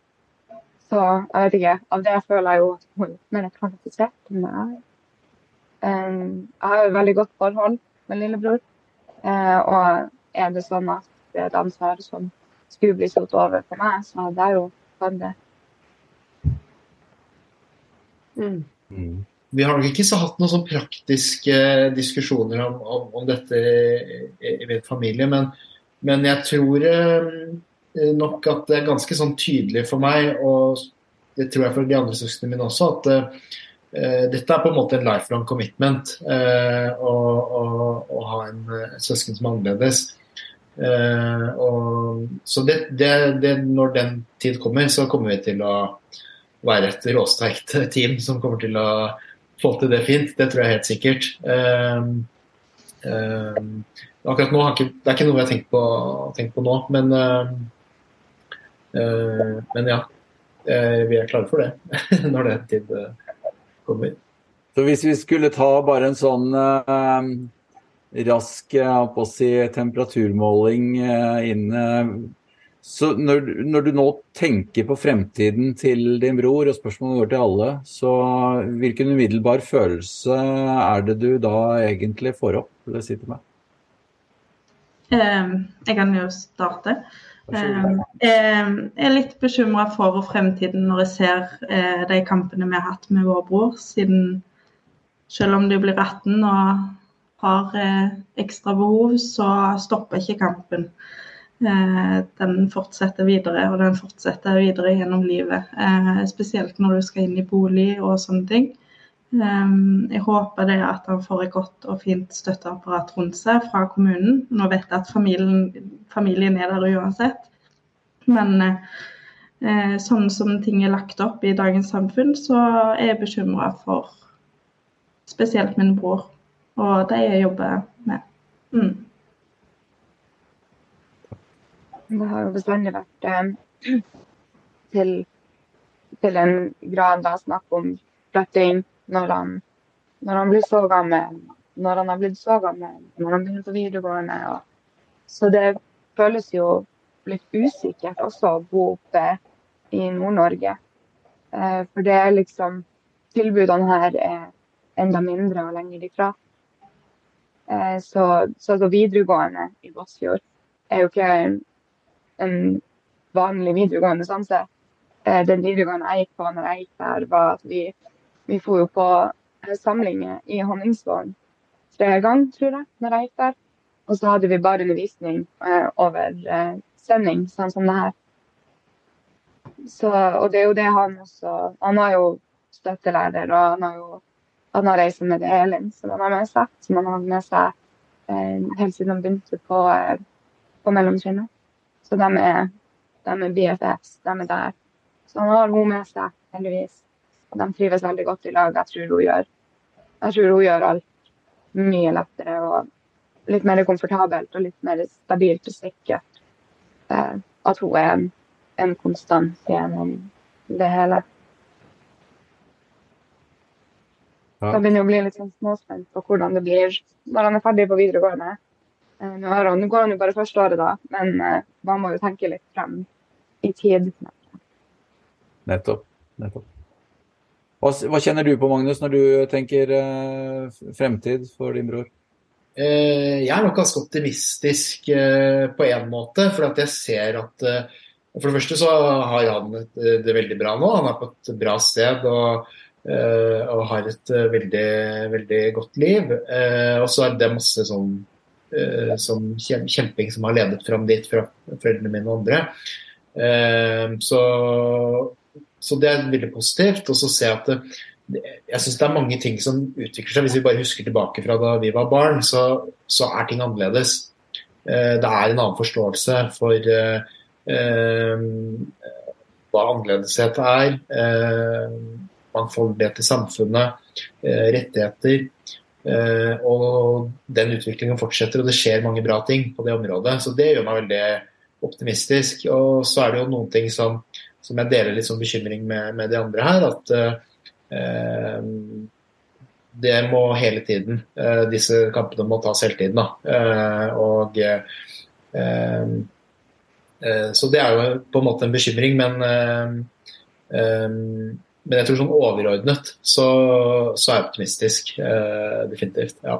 Så jeg vet ikke. Av det føler jeg jo at hun er mer kvalifisert enn meg. Eh, jeg har jo veldig godt forhold med lillebror. Eh, og er det sånn at det er et ansvar som skulle bli satt over på meg, så hadde jeg jo tatt det. Mm. Mm vi har nok ikke så hatt noen sånn praktiske diskusjoner om, om, om dette i, i min familie, men, men jeg tror eh, nok at det er ganske sånn tydelig for meg, og det tror jeg for de andre søsknene mine også, at uh, dette er på en måte en lifelong commitment uh, å, ha en, en søsken som er annerledes. Uh, og, så det, det, det, når den tid kommer, så kommer vi til å være et råsterkt team som kommer til å få til det fint. Det tror jeg helt sikkert. Akkurat nå ikke, Det er ikke noe jeg har tenkt på, tenkt på nå, men, men ja. Vi er klare for det når den tid kommer. Så hvis vi skulle ta bare en sånn rask si, temperaturmåling inn så når, når, du nå tenker på fremtiden til din bror, og spørsmålet går til alle, så hvilken umiddelbar følelse er det du da egentlig får opp? Vil jeg si til meg? Um, jeg kan jo starte. Um, jeg er litt bekymra for fremtiden når jeg ser uh, de kampene vi har hatt med vår bror, siden selv om du blir 18 og har ekstra behov, så stopper ikke kampen. Eh, den fortsetter videre, og den fortsetter videre gjennom livet. Eh, spesielt når du skal inn i bolig og sånne ting. Eh, jeg håper det at han får et godt og fint støtteapparat rundt seg fra kommunen. Nå vet jeg at familien, familien er der uansett, men sånn som ting er lagt opp i dagens samfunn, så er jeg bekymra for spesielt min bror og de jeg jobber med. Mm. Det har jo bestandig vært eh, til, til, en grad da snakk om flytting når han, når han blir så gammel. Når han har blitt så gammel, når han begynner på videregående. Og, så det føles jo litt usikkert også å bo oppe i Nord-Norge. Eh, for det er liksom Tilbudene her er enda mindre og lenger ifra. Eh, så, så, så videregående i Båtsfjord er jo ikke en vanlig videregående stanse. Eh, den videregående jeg gikk på når jeg gikk der, var at vi, vi for jo på eh, samlinger i Honningsvåg tre ganger, tror jeg, når jeg gikk der. Og så hadde vi bare undervisning eh, over eh, sending, sånn som det her. Så, og det er jo det han også Han har jo støttelærer, og han har jo han har reist med Elin, som han har med seg. Som han har med seg eh, helt siden han begynte på, eh, på mellomtrinnet. Så de er, de er BFFs, de er der. Så han har hun med seg, heldigvis. Og de trives veldig godt i lag. Jeg tror hun gjør, jeg tror hun gjør alt mye lettere og litt mer komfortabelt og litt mer stabilt og sikkert. Eh, at hun er en, en konstant gjennom det hele. Ja. Da begynner jeg å bli litt sånn småspent på hvordan det blir når han er ferdig på videregående. Eh, nå, han, nå går han jo bare første året, da, men uh, man må jo tenke litt frem i tid. Nettopp. Nettopp. Hva, hva, kjenner du på, Magnus, når du tenker eh, fremtid for din bror? Eh, jeg er nok ganske optimistisk på en måte, for at jeg ser at For det første så har han det, det veldig bra nå. Han er på et bra sted. og og har et veldig, veldig godt liv. og så er det masse sånn som kjemping som har ledet fram dit fra foreldrene mine og andre. Så, så, det er veldig positivt. Og så ser jeg at det, jeg syns det er mange ting som utvikler seg. Hvis vi bare husker tilbake fra da vi var barn, så, så er ting annerledes. Uh, det er en annen forståelse for hva annerledeshet er. mangfoldighet i samfunnet Eh, rettigheter. Eh, og den utviklingen fortsetter, og det skjer mange bra ting på det området. Så det gjør meg veldig optimistisk. Og så er det jo noen ting som, som jeg deler litt sånn bekymring med, med, de andre her. At eh, det må hele tiden eh, Disse kampene må tas hele tiden. Eh, og eh, Så det er jo på en måte en bekymring, men men jeg tror sånn overordnet så, så er jeg optimistisk. Eh, definitivt. Ja.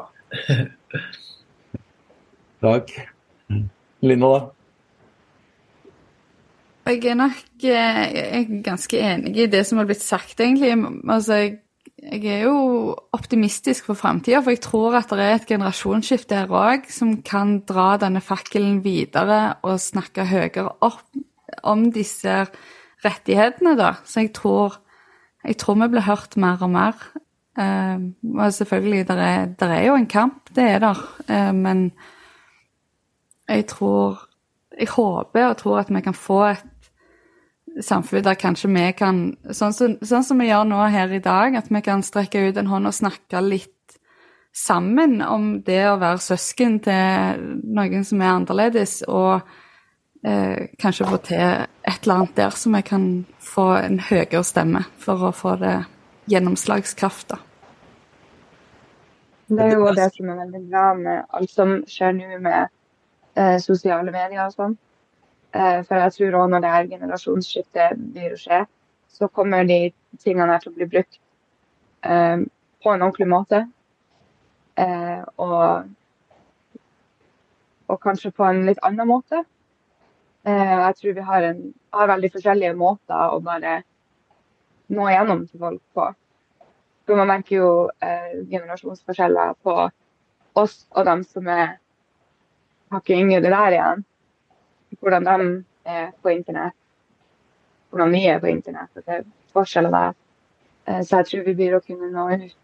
Takk. Linda, da? Jeg er nok eh, jeg er ganske enig i det som har blitt sagt, egentlig. Altså, jeg, jeg er jo optimistisk for framtida, for jeg tror at det er et generasjonsskifte her òg som kan dra denne fakkelen videre og snakke høyere opp om disse rettighetene, da. Så jeg tror jeg tror vi blir hørt mer og mer. Uh, og selvfølgelig, det er, er, jo en kamp, det er der. Uh, men jeg tror Jeg håper og tror at vi kan få et samfunn der kanskje vi kan sånn som, sånn som vi gjør nå her i dag, at vi kan strekke ut en hånd og snakke litt sammen om det å være søsken til noen som er annerledes. og eh, kanskje få til et eller annet der, så vi kan få en høyere stemme for å få det gjennomslagskraft. Det er jo det som er veldig bra med alt som skjer nå med eh, sosiale medier og sånn. Eh, for jeg tror òg når det her generasjonsskiftet blir å skje, så kommer de tingene her til å bli brukt eh, på en ordentlig måte. Eh, og, og kanskje på en litt annen måte. Jeg tror vi har, en, har, veldig forskjellige måter å bare nå igjennom til folk på. For man merker jo generasjonsforskjeller på oss og dem som er hakket yngre der igjen. Hvordan de er på internett, hvordan vi er på internett. og det er forskjeller der. Eh, så jeg tror vi blir å kunne nå ut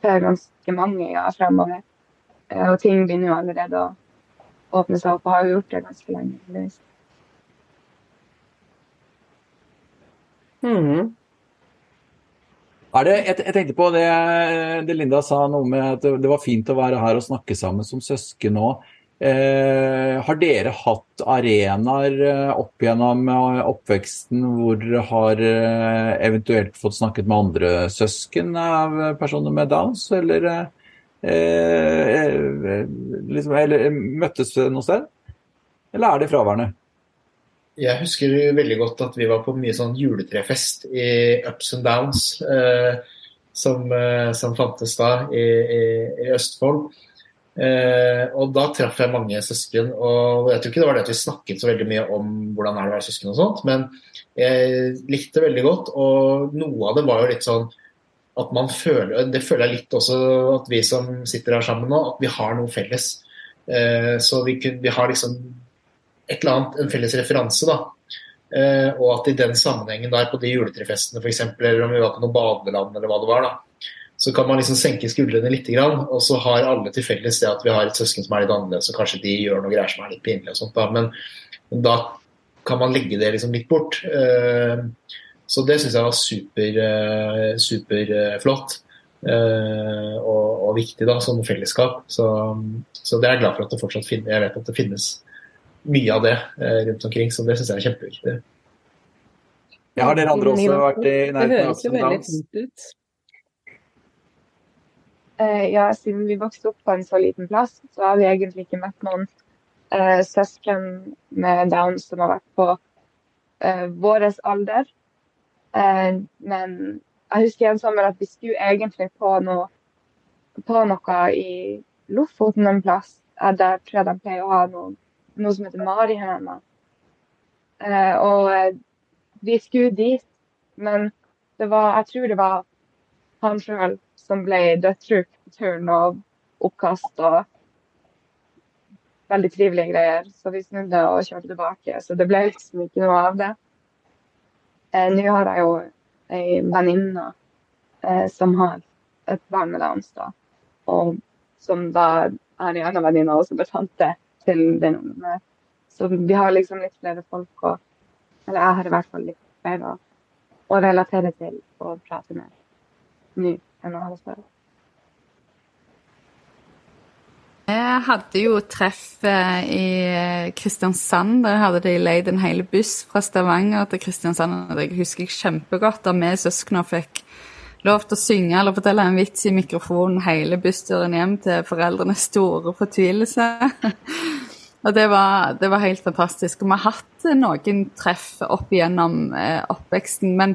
til ganske mange ja, fremover. Eh, og ting begynner jo allerede å åpne seg opp, og har jo gjort det ganske lenge. Mm. Det, jeg, jeg, tenkte på det, det, Linda sa noe med at det var fint å være her og snakke sammen som søsken nå. Eh, har dere hatt arenaer eh, opp gjennom eh, oppveksten hvor dere har eh, eventuelt fått snakket med andre søsken av personer med Downs, eller, eh, liksom, eller møttes noe sted? Eller er det fraværende? Jeg husker veldig godt at vi var på mye sånn juletrefest i Ups and Downs, eh, som, som, fantes da i, i, i Østfold. Eh, og da traff jeg mange søsken. Og jeg tror ikke det var det at vi snakket så veldig mye om hvordan er det å være søsken og sånt, men jeg likte veldig godt. Og noe av det var jo litt sånn at man føler Det føler jeg litt også at vi som sitter her sammen nå, at vi har noe felles. Eh, så vi, kunne, vi har liksom et eller annet, en felles referanse. da. Eh, og at i den sammenhengen der på de juletrefestene f.eks., eller om vi var på noe badeland eller hva det var, da, så kan man liksom senke skuldrene litt, og så har alle til felles det at vi har et søsken som er litt annerledes, og kanskje de gjør noe greier som er litt pinlig og sånt. da, Men, da kan man legge det liksom litt bort. Eh, så det syns jeg var super, eh, superflott. Uh, og, og, viktig da, som fellesskap. Så, så, det er jeg glad for at det fortsatt finnes. Jeg vet at det finnes mye av det eh, rundt omkring, så det syns jeg er kjempeviktig. Ja, har dere andre også vært i nærheten av jo veldig fint ut. Uh, ja, siden vi vokste opp på en så liten plass, så har vi egentlig ikke møtt noen eh, søsken med Downs som har vært på eh, vår alder. Eh, men jeg husker en sommer at vi skulle egentlig på noe, på noe i Lofoten en plass. Der tror jeg de pleier å ha noe, noe som heter Marihøna. Eh, og eh, vi skulle dit, men det var, jeg tror det var han sjøl som ble dødssyk på turen og oppkast og veldig trivelige greier. Så vi snudde og kjørte tilbake. Så det ble liksom ikke noe av det. Eh, Nå har jeg jo ei venninne eh, som har et barn med Downs, da. Og som da er en av venninna også betante til den ungen. Så vi har liksom litt flere folk å Eller jeg har i hvert fall litt flere å, å relatere til og prate med nå enn å ha det. Jeg hadde jo treff eh, i Kristiansand. Der hadde de leid en hel buss fra Stavanger til Kristiansand. og Det husker jeg kjempegodt. Da vi søsknene fikk lov til å synge eller fortelle en vits i mikrofonen hele bussturen hjem til foreldrenes store fortvilelse. og det var, det var, helt fantastisk. Og vi har hatt noen treff opp igjennom eh, oppveksten, men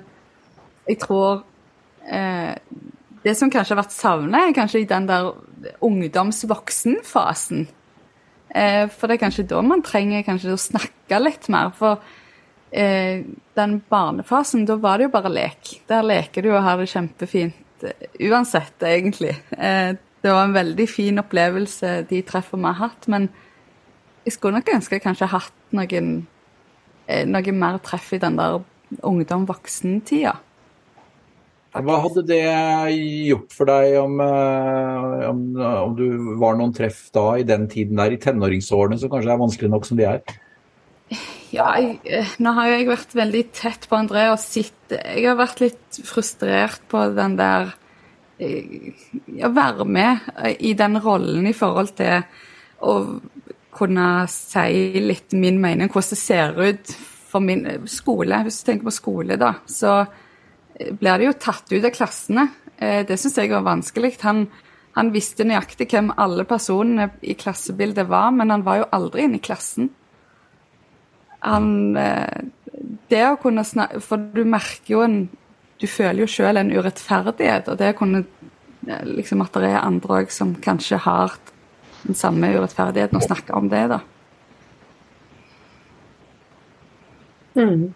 jeg tror eh, det som kanskje har vært savna, er kanskje i den der ungdoms-voksen-fasen. Eh, for det er kanskje da man trenger kanskje å snakke litt mer. For eh, den barnefasen, da var det jo bare lek. Der leker du og har det kjempefint eh, uansett, egentlig. Eh, det var en veldig fin opplevelse, de treffene vi har hatt. Men jeg skulle nok ønske jeg kanskje hatt noen, eh, noe mer treff i den der ungdom-voksen-tida. Hva hadde det gjort for deg om, eh, om, om, du var noen treff da i den tiden der, i tenåringsårene, som kanskje er vanskelig nok som de er? Ja, jeg, eh, nå har jeg vært veldig tett på André og sett Jeg har vært litt frustrert på den der eh, Å være med i den rollen i forhold til å kunne si litt min mening, hvordan det ser ut for min skole. Hvis du tenker på skole, da, så blir det jo tatt ut av klassene. Eh, det syns jeg var vanskelig. Han, han, visste nøyaktig hvem alle personene i klassebildet var, men han var jo aldri inne i klassen. Han eh, Det å kunne snakke For du merker jo en Du føler jo sjøl en urettferdighet, og det å kunne liksom At det er andre òg som kanskje har den samme urettferdigheten, og snakke om det, da. Mm.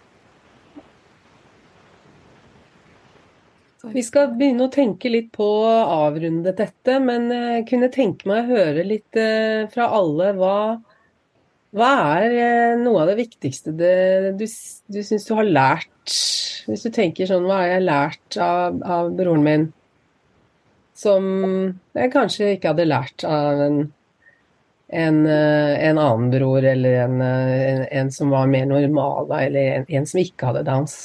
Vi skal begynne å tenke litt på å avrunde dette, men jeg eh, kunne tenke meg å høre litt eh, fra alle. Hva, hva er eh, noe av det viktigste det, du, du syns du har lært? Hvis du tenker sånn, hva har jeg lært av, av broren min som jeg kanskje ikke hadde lært av en, en, en annen bror, eller en, en, som var mer normal, eller en, som ikke hadde dans?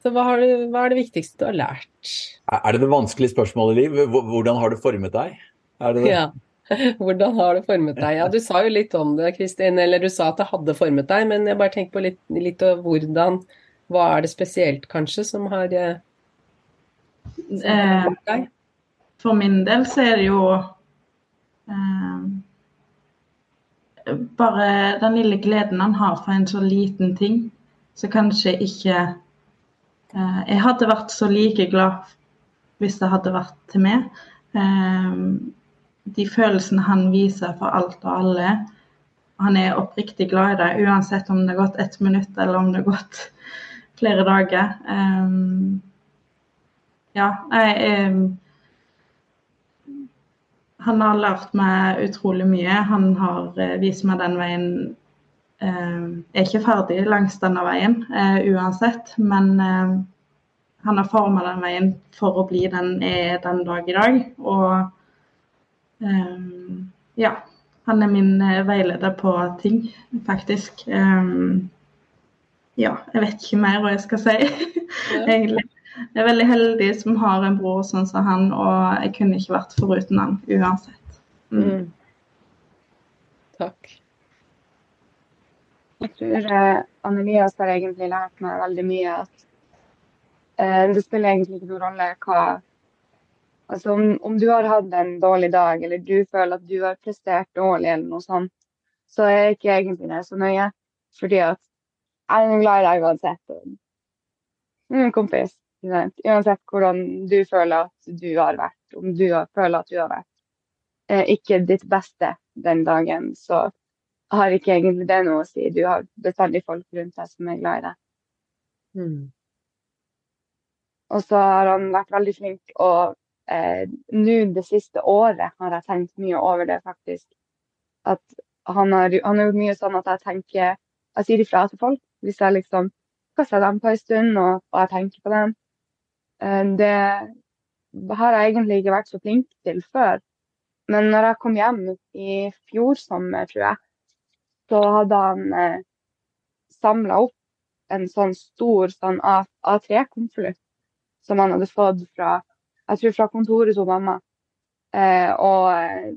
Så hva, du, hva, er det viktigste du har lært? Er det det vanskelige spørsmålet, Liv? Hvordan har det formet deg? Det det? Ja. Hvordan har det formet deg? Ja, Du sa jo litt om det, Kristin. Eller du sa at det hadde formet deg, men jeg bare tenker på litt, litt av hvordan Hva er det spesielt, kanskje, som har eh, formet deg? For min del så er det jo eh, bare den lille gleden han har for en så liten ting, så kanskje ikke Eh, jeg hadde vært så like glad hvis det hadde vært til meg. Eh, de følelsene han viser for alt og alle. Han er oppriktig glad i det, uansett om det har gått ett minutt eller om det har gått flere dager. Eh, ja, jeg Han har lært meg utrolig mye. Han har vist meg den veien Eh, er ikke ferdig langs denne veien eh, uansett, men eh, han har forma den veien for å bli den er den dag i dag. Og ja, han er min veileder på ting, faktisk. ja, jeg vet ikke mer hva jeg skal si, egentlig. Jeg er veldig heldig som har en bror sånn som han, og jeg kunne ikke vært foruten han uansett. Mm. mm. Takk. Jeg tror Annelias Anne-Elias har egentlig lært meg veldig mye at eh, det spiller egentlig ikke noen rolle hva Altså om, om, du har hatt en dårlig dag, eller du føler at du har prestert dårlig, eller noe sånt, så er ikke egentlig det så nøye. Fordi at jeg er glad i deg uansett. Mm, kompis. Uansett hvordan du føler at du har vært, om du føler at du har vært eh, ikke ditt beste den dagen, så har ikke egentlig det noe å si. Du har bestandig folk rundt deg som er glad i deg. Mm. Og så har han vært veldig flink, og eh, nå det siste året har jeg tenkt mye over det, faktisk. At han har, han har gjort mye sånn at jeg tenker Jeg sier ifra til folk hvis jeg liksom kaster dem på en stund, og, og jeg tenker på dem. Eh, det har jeg egentlig ikke vært så flink til før. Men når jeg kom hjem i fjor sommer, tror jeg, så hadde han eh, samla opp en sånn stor sånn A3-konvolutt som han hadde fått fra jeg tror fra kontoret til mamma. Eh, og eh,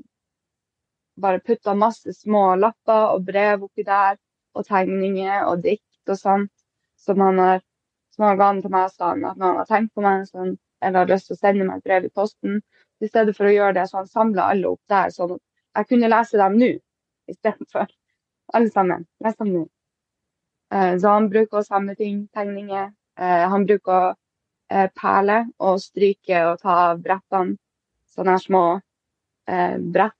bare putta masse små lapper og brev oppi der, og tegninger og dikt og sånt, som han har som han ga til meg og sa at han har tenkt på meg sånn, eller har lyst til å sende meg et brev i posten, i stedet for å gjøre det, så han samla alle opp der, sånn at jeg kunne lese dem nå istedenfor. Alle sammen. Les dem nå. Eh, så han bruker å samle ting, tegninger. Eh, han bruker å eh, perle og stryke og ta av brettene. Sånne små brett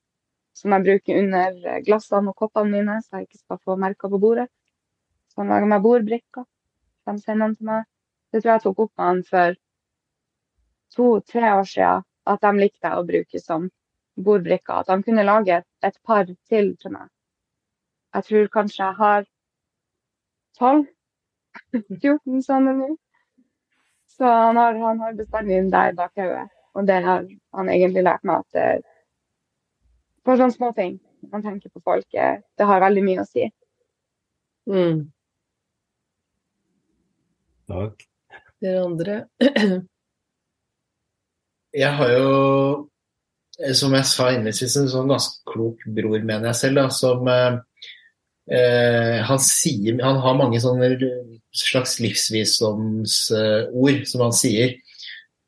som jeg bruker under glassene og koppene mine, så jeg ikke skal få merker på bordet. Så han lager meg bordbrikker. De sender dem til meg. Det tror jeg tok opp med han for to-tre år siden, at de likte å bruke som bordbrikker. At de kunne lage et par til til meg. Jeg tror kanskje jeg har 12-14 sånne nå. Så han har, han har bestandig den der bak hodet. Og det har han egentlig lært meg at det, for sånne små ting man tenker på folk, det har veldig mye å si. Mm. Takk. Dere andre? jeg har jo, som jeg sa innledningsvis, en sånn ganske klok bror, mener jeg selv, da, som eh, eh, han sier Han har mange sånne slags livsvisdomsord uh, som han sier.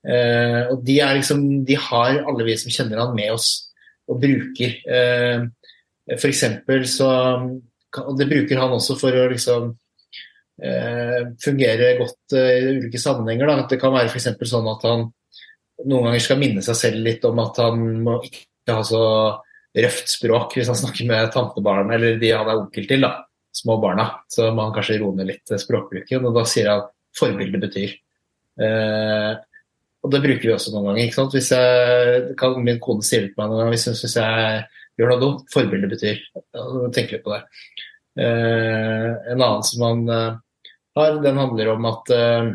Eh, og de er liksom De har alle vi som kjenner han med oss og bruker. Eh, for eksempel så Og det bruker han også for å liksom eh, fungere godt eh, i ulike sammenhenger. Da. Det kan være f.eks. sånn at han noen ganger skal minne seg selv litt om at han må ikke ha så røft språk hvis han snakker med tantebarn eller de han er onkel til, da, små barna. Så må han kanskje roe ned litt språkbruken, og da sier han forbilde betyr. Eh, og det bruker vi også noen ganger. ikke sant? Hvis jeg, kan, Min kone sier det til meg noen ganger hvis, hun syns jeg gjør noe dumt. Forbilde betyr. Tenker litt på det. Eh, en annen som man eh, har, den handler om at eh,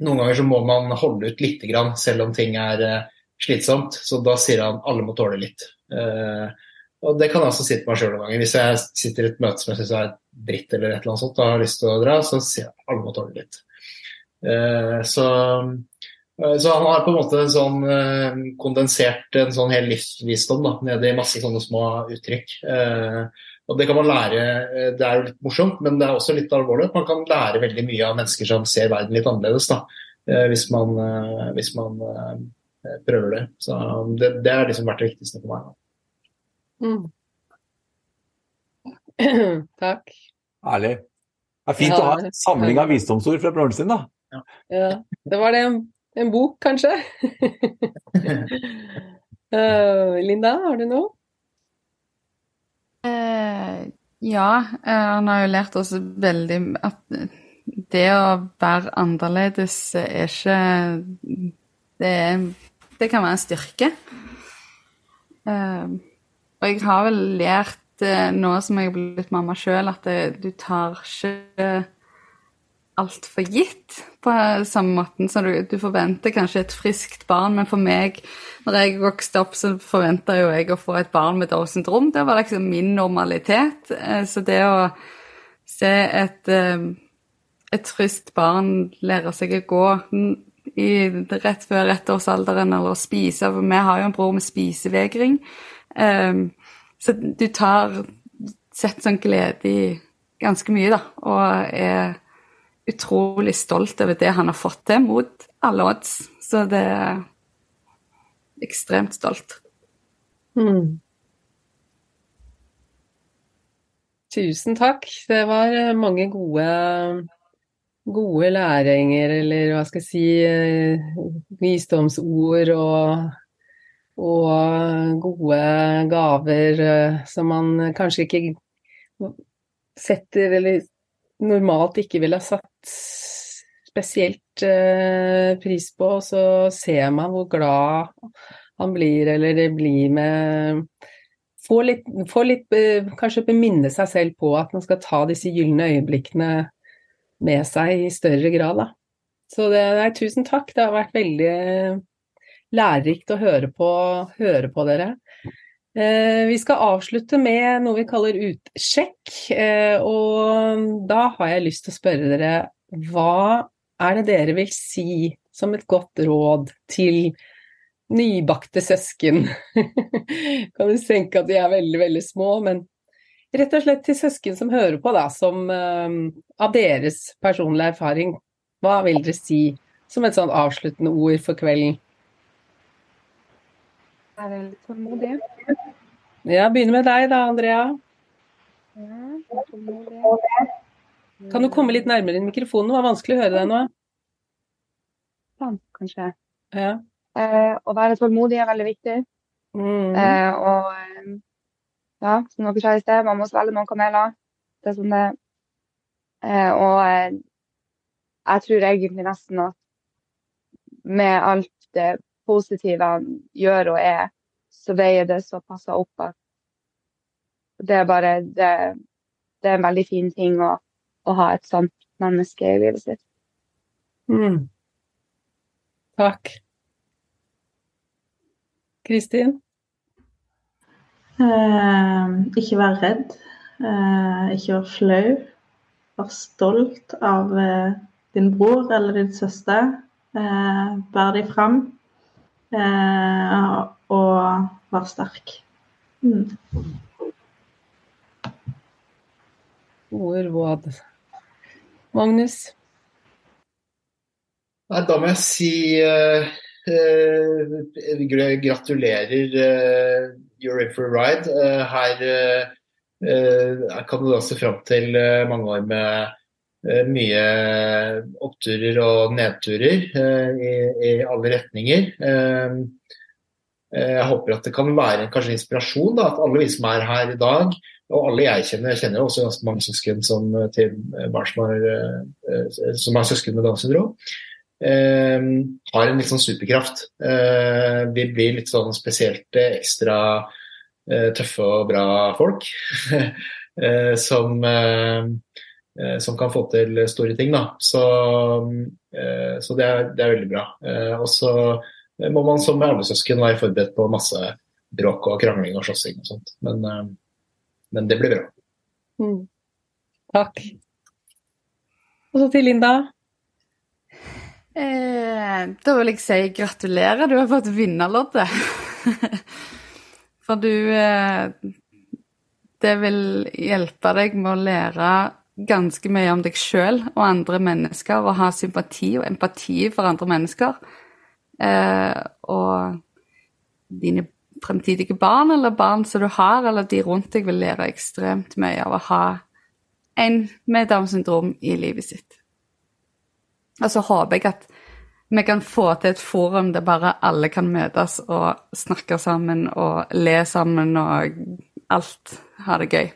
noen ganger så må man holde ut lite grann, selv om ting er eh, slitsomt. Så da sier han alle må tåle litt. Eh, og det kan jeg også si til meg sjøl noen ganger. Hvis jeg sitter i et møte som jeg syns er dritt eller et eller annet sånt, og har lyst til å dra, så sier jeg alle må tåle litt. Eh, så, så han har på en måte en sånn kondensert en sånn hel livsvisdom da, nede i masse sånne små uttrykk. Og Det kan man lære, eh, det er jo litt morsomt, men det er også litt alvorlig. Man kan lære veldig mye av mennesker som ser verden litt annerledes, da, eh, hvis man, eh, hvis man prøver det. Så det, det har liksom vært det viktigste for meg. Mm. Takk. Herlig. Det er fint ja, å ha en samling av visdomsord fra broren sin, da. Ja. ja. Det var det. En bok, kanskje? uh, Linda, har du noe? Uh, ja, uh, han har jo lært oss veldig at det å være annerledes er ikke Det, er, det kan være en styrke. Eh, og jeg har vel lært eh, nå som jeg er blitt mamma sjøl, at det, du tar ikke alt for gitt på samme måten. Så du, du, forventer kanskje et friskt barn, men for meg, når jeg vokste opp, så forventa jo jeg å få et barn med Downs syndrom. Det var liksom min normalitet. Eh, så det å se et, eh, et friskt barn lære seg å gå i, rett før ettårsalderen, eller å spise For vi har jo en bror med spisevegring. Um, så du tar Setter sånn glede i ganske mye, da, og er utrolig stolt over det han har fått til, mot alle odds. Så det er ekstremt stolt. Mm. Tusen takk. Det var eh, mange gode, gode læringer, eller hva skal jeg si, eh, visdomsord og, og gode gaver eh, som man kanskje ikke setter eller normalt ikke ville ha satt spesielt uh, pris på, og så ser man hvor glad han blir, eller det blir med få litt, få litt Kanskje beminne seg selv på at man skal ta disse gylne øyeblikkene med seg i større grad, da. Så det, nei, tusen takk. Det har vært veldig lærerikt å høre på, høre på dere. Eh, vi skal avslutte med noe vi kaller utsjekk. Eh, og da har jeg lyst til å spørre dere hva er det dere vil si som et godt råd til nybakte søsken? kan du tenke at de er veldig, veldig små, men rett og slett til søsken som hører på, da, som uh, av deres personlige erfaring. Hva vil dere si som et sånn avsluttende ord for kvelden? Være litt tålmodig. Ja, begynner med deg da, Andrea. Ja, tålmodig. Kan du komme litt nærmere inn mikrofonen? Det var vanskelig å høre deg nå. Sånn, kanskje. Ja. Eh, å være tålmodig er veldig viktig. Mm. Eh, og eh, ja, som dere sa i sted, man må svelge noen kameler. Det er sånn det eh, Og eh, jeg tror egentlig nesten at med alt det positive han gjør og er, så veier det såpass opp at det er bare det, det er en veldig fin ting å, å ha et sånt menneske i livet sitt. Mm. Takk. Kristin? Eh, ikke være redd. Eh, ikke være flau. Vær stolt av eh, din bror eller din søster. Eh, bær dem fram. Eh, og vær sterk. Mm. Gode råd. Magnus? Nei, da må jeg si uh, uh, gratulerer uh, You're in for a ride. her kan du da se fram til mange år med mye oppturer og nedturer i, i alle retninger. Jeg håper at det kan være kanskje inspirasjon, da, at alle vi som er her i dag, og alle jeg kjenner, jeg kjenner også ganske mange søsken som, til barn som har søsken med Downs syndrom, eh, har en litt sånn superkraft. Eh, vi blir litt sånn spesielt ekstra eh, tøffe og bra folk. som, som kan få til store ting. Da. Så, så det, er, det, er, veldig bra. og så må man som med være forberedt på masse bråk og krangling og slåssing og sånt. Men, men det blir bra. Mm. Takk. Og så til Linda. Eh, da vil jeg si gratulerer, du har fått vinnerloddet. For du eh, Det vil hjelpe deg med å lære ganske mye om deg sjøl og andre mennesker, og ha sympati og empati for andre mennesker. Eh, og dine fremtidige barn, eller barn som du har, eller de rundt deg, vil lære ekstremt mye av å ha en med Downs syndrom i livet sitt. Og så håper jeg at vi kan få til et forum der bare alle kan møtes og snakke sammen og le sammen og alt. Ha det gøy.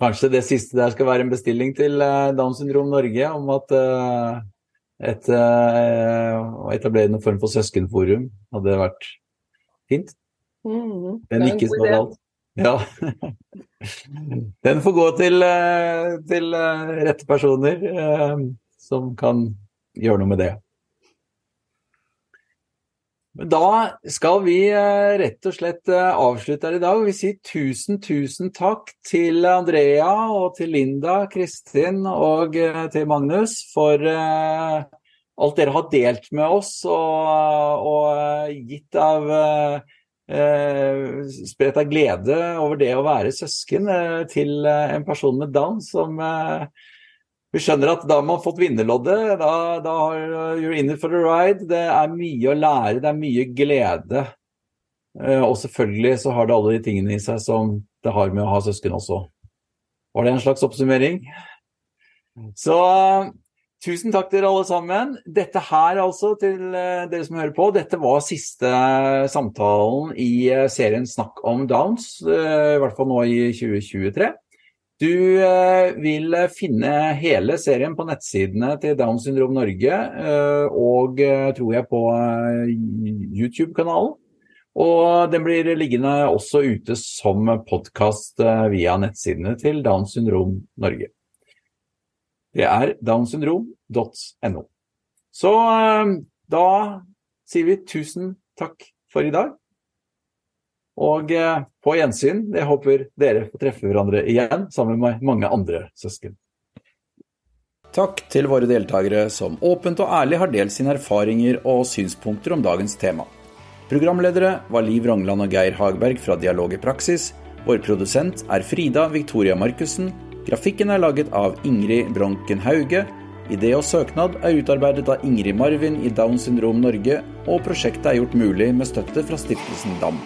Kanskje det siste der skal være en bestilling til uh, Downs syndrom Norge om at uh, et, uh, å etablere noen form for søskenforum hadde vært fint. Mm, ikke nikkes overalt. Ja. Den får gå til, til rette personer som kan gjøre noe med det. Da skal vi rett og slett avslutte her i dag. Vi sier tusen, tusen takk til Andrea og til Linda, Kristin og til Magnus for alt dere har delt med oss og, og gitt av spredt av glede over det å være søsken til en person med Down som vi skjønner at da har man fått vinnerloddet. Da, da you're in it for a ride. Det er mye å lære, det er mye glede. Og selvfølgelig så har det alle de tingene i seg som det har med å ha søsken også. Var det en slags oppsummering? Så tusen takk til dere alle sammen. Dette her altså, til dere som hører på, dette var siste samtalen i serien Snakk om Downs, i hvert fall nå i 2023. Du vil finne hele serien på nettsidene til Downs syndrom Norge og tror jeg på YouTube-kanalen. Og den blir liggende også ute som podkast eh, via nettsidene til Downs syndrom Norge. Det er downsyndrom.no. Så eh, da sier vi tusen takk for i dag. Og eh, på gjensyn. Jeg håper dere får treffe hverandre igjen sammen med mange andre søsken. Takk til våre deltakere som åpent og ærlig har delt sine erfaringer og synspunkter om dagens tema. Programledere var Liv Rongland og Geir Hagberg fra Dialog i praksis. Vår produsent er Frida Victoria Markussen. Grafikken er laget av Ingrid Bronken Hauge. Idé og søknad er utarbeidet av Ingrid Marvin i Down syndrom Norge, og prosjektet er gjort mulig med støtte fra Stiftelsen DAM.